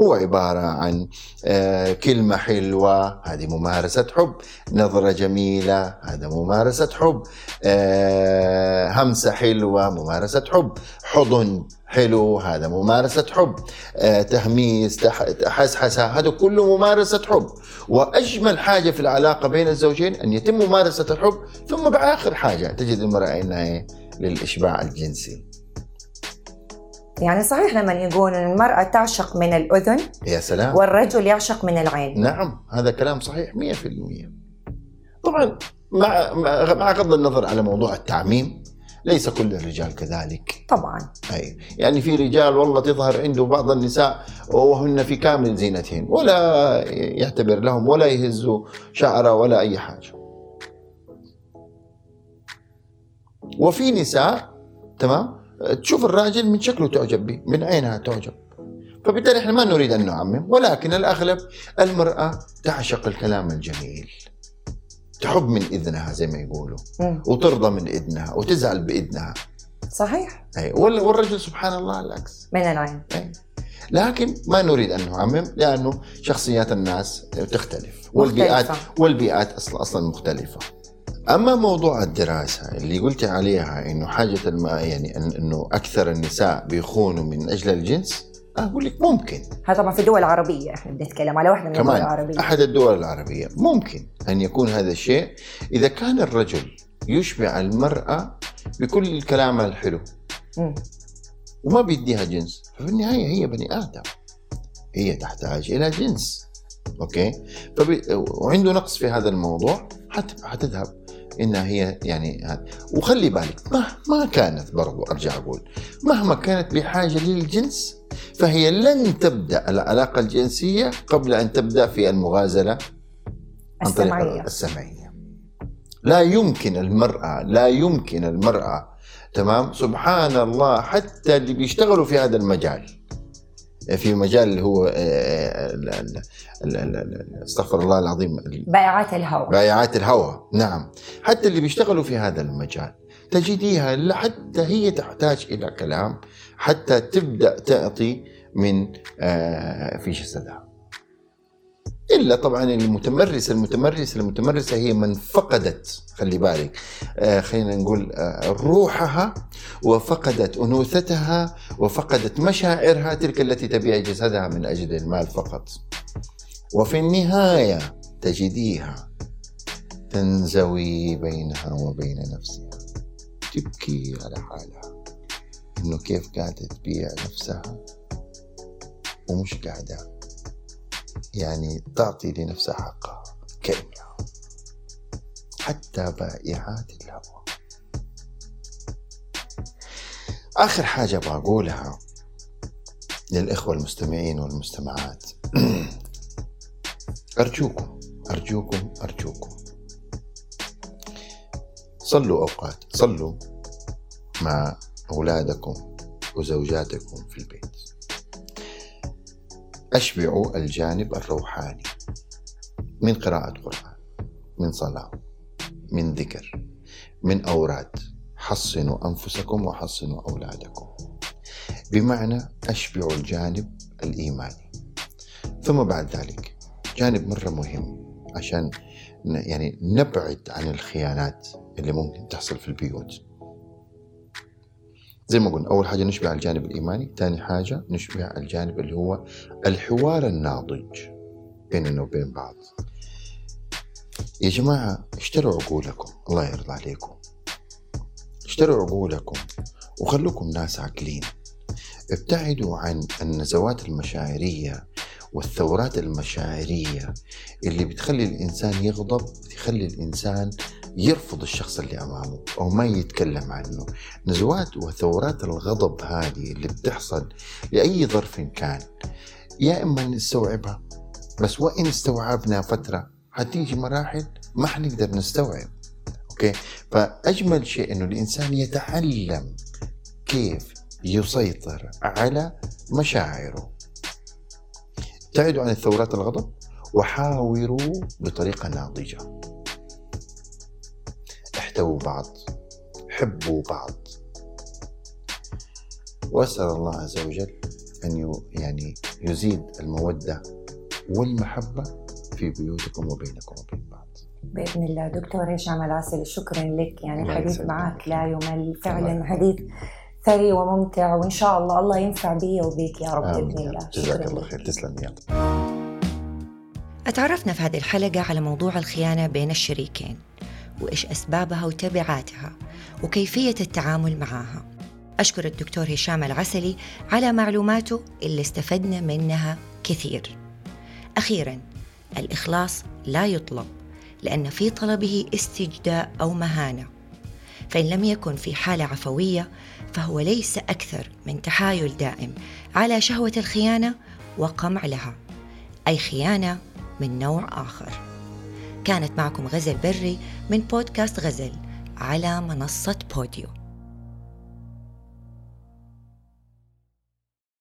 هو عبارة عن آه، كلمة حلوة هذه ممارسة حب. نظرة جميلة هذا ممارسة حب. آه، همسة حلوة ممارسة حب. حضن حلو هذا ممارسة حب. آه، تهميس حسحسه هذا كله ممارسة حب. وأجمل حاجة في العلاقة بين الزوجين أن يتم ممارسة الحب ثم بآخر حاجة تجد المرأة إنها إيه؟ للإشباع الجنسي. يعني صحيح لما يقول ان المرأة تعشق من الأذن يا سلام. والرجل يعشق من العين. نعم هذا كلام صحيح 100% طبعا مع مع مع غض النظر على موضوع التعميم ليس كل الرجال كذلك. طبعا. أي يعني في رجال والله تظهر عنده بعض النساء وهن في كامل زينتهن ولا يعتبر لهم ولا يهزوا شعره ولا أي حاجة. وفي نساء تمام؟ تشوف الراجل من شكله تعجب به من عينها تعجب. فبالتالي إحنا ما نريد أن نعمم ولكن الأغلب المرأة تعشق الكلام الجميل. تحب من إذنها زي ما يقولوا مم. وترضى من إذنها وتزعل بإذنها. صحيح. وال- والرجل سبحان الله العكس. من العين. أي. لكن ما نريد أن نعمم لأنه شخصيات الناس تختلف والبيئات مختلفة. والبيئات أصلا أصلا مختلفة. أما موضوع الدراسة اللي قلت عليها إنه حاجة الم... يعني إنه أكثر النساء بيخونوا من أجل الجنس أقول لك ممكن. هذا طبعا في دول عربيه إحنا بنتكلم على واحدة من الدول العربية. أحد الدول العربية. ممكن أن يكون هذا الشيء. إذا كان الرجل يشبع المرأة بكل الكلام الحلو. وما بيديها جنس ففي النهاية هي بني آدم. هي تحتاج إلى جنس. أوكي؟ فبي... وعنده نقص في هذا الموضوع حت... حتذهب. إنها هي يعني هذا. وخلي بالك مهما كانت برضو أرجع أقول مهما كانت بحاجة للجنس فهي لن تبدأ العلاقة الجنسية قبل أن تبدأ في المغازلة عن طريق السمعية. لا يمكن المرأة لا يمكن المرأة تمام؟ سبحان الله حتى اللي بيشتغلوا في هذا المجال في مجال اللي هو آه، آه، استغفر الله العظيم بائعات الهواء بائعات الهواء نعم. حتى اللي بيشتغلوا في هذا المجال تجديها حتى هي تحتاج إلى كلام حتى تبدأ تعطي من آه، في جسدها. إلا طبعا المتمرسة المتمرسة المتمرسة هي من فقدت خلي بالك. آه، خلينا نقول آه، روحها وفقدت أنوثتها وفقدت مشاعرها تلك التي تبيع جسدها من أجل المال فقط. وفي النهاية تجديها تنزوي بينها وبين نفسها. تبكي على حالها إنه كيف قاعدة تبيع نفسها ومش قاعدة. يعني تعطي لنفسها حقها. كأنها. حتى بائعات الهوى آخر حاجة بقولها للإخوة المستمعين والمستمعات. (clears throat) أرجوكم أرجوكم أرجوكم. صلوا أوقات صلوا مع أولادكم وزوجاتكم في البيت. أشبعوا الجانب الروحاني من قراءة قرآن من صلاة من ذكر من أوراد. حصنوا أنفسكم وحصنوا أولادكم. بمعنى أشبعوا الجانب الإيماني. ثم بعد ذلك جانب مرة مهم عشان يعني نبعد عن الخيانات اللي ممكن تحصل في البيوت. زي ما قلنا أول حاجة نشبع الجانب الإيماني ثاني حاجة نشبع الجانب اللي هو الحوار الناضج بيننا وبين بعض. يا جماعة اشتروا عقولكم الله يرضى عليكم. اشتروا عقولكم وخلوكم ناس عاقلين. ابتعدوا عن النزوات المشاعرية والثورات المشاعرية اللي بتخلي الإنسان يغضب تخلي الإنسان يرفض الشخص اللي أمامه أو ما يتكلم عنه. نزوات وثورات الغضب هذه اللي بتحصل لأي ظرف كان يا إما نستوعبها بس وإن استوعبنا فترة حتيجي مراحل ما حنقدر نستوعب. أوكي؟ فأجمل شيء إنه الإنسان يتعلم كيف يسيطر على مشاعره. ابتعدوا عن الثورات الغضب وحاوروا بطريقة ناضجة. احتووا بعض حبوا بعض وأسأل الله عز وجل أن يعني يزيد المودة والمحبة في بيوتكم وبينكم وبين بعض بإذن الله دكتور هشام العسل شكرا لك يعني الحديث. معك لا يمل فعلا. حديث ثري وممتع وإن شاء الله الله ينفع بي وبيك يا رب بإذن الله. جزاك الله. خير تسلم يا رب. أتعرفنا في هذه الحلقة على موضوع الخيانة بين الشريكين وإيش أسبابها وتبعاتها وكيفية التعامل معها أشكر الدكتور هشام العسلي على معلوماته اللي استفدنا منها كثير. أخيرا الإخلاص لا يطلب لأن في طلبه استجداء أو مهانة. فإن لم يكن في حالة عفوية فهو ليس أكثر من تحايل دائم على شهوة الخيانة وقمع لها أي خيانة من نوع آخر. كانت معكم غزل بري من بودكاست غزل على منصة بوديو.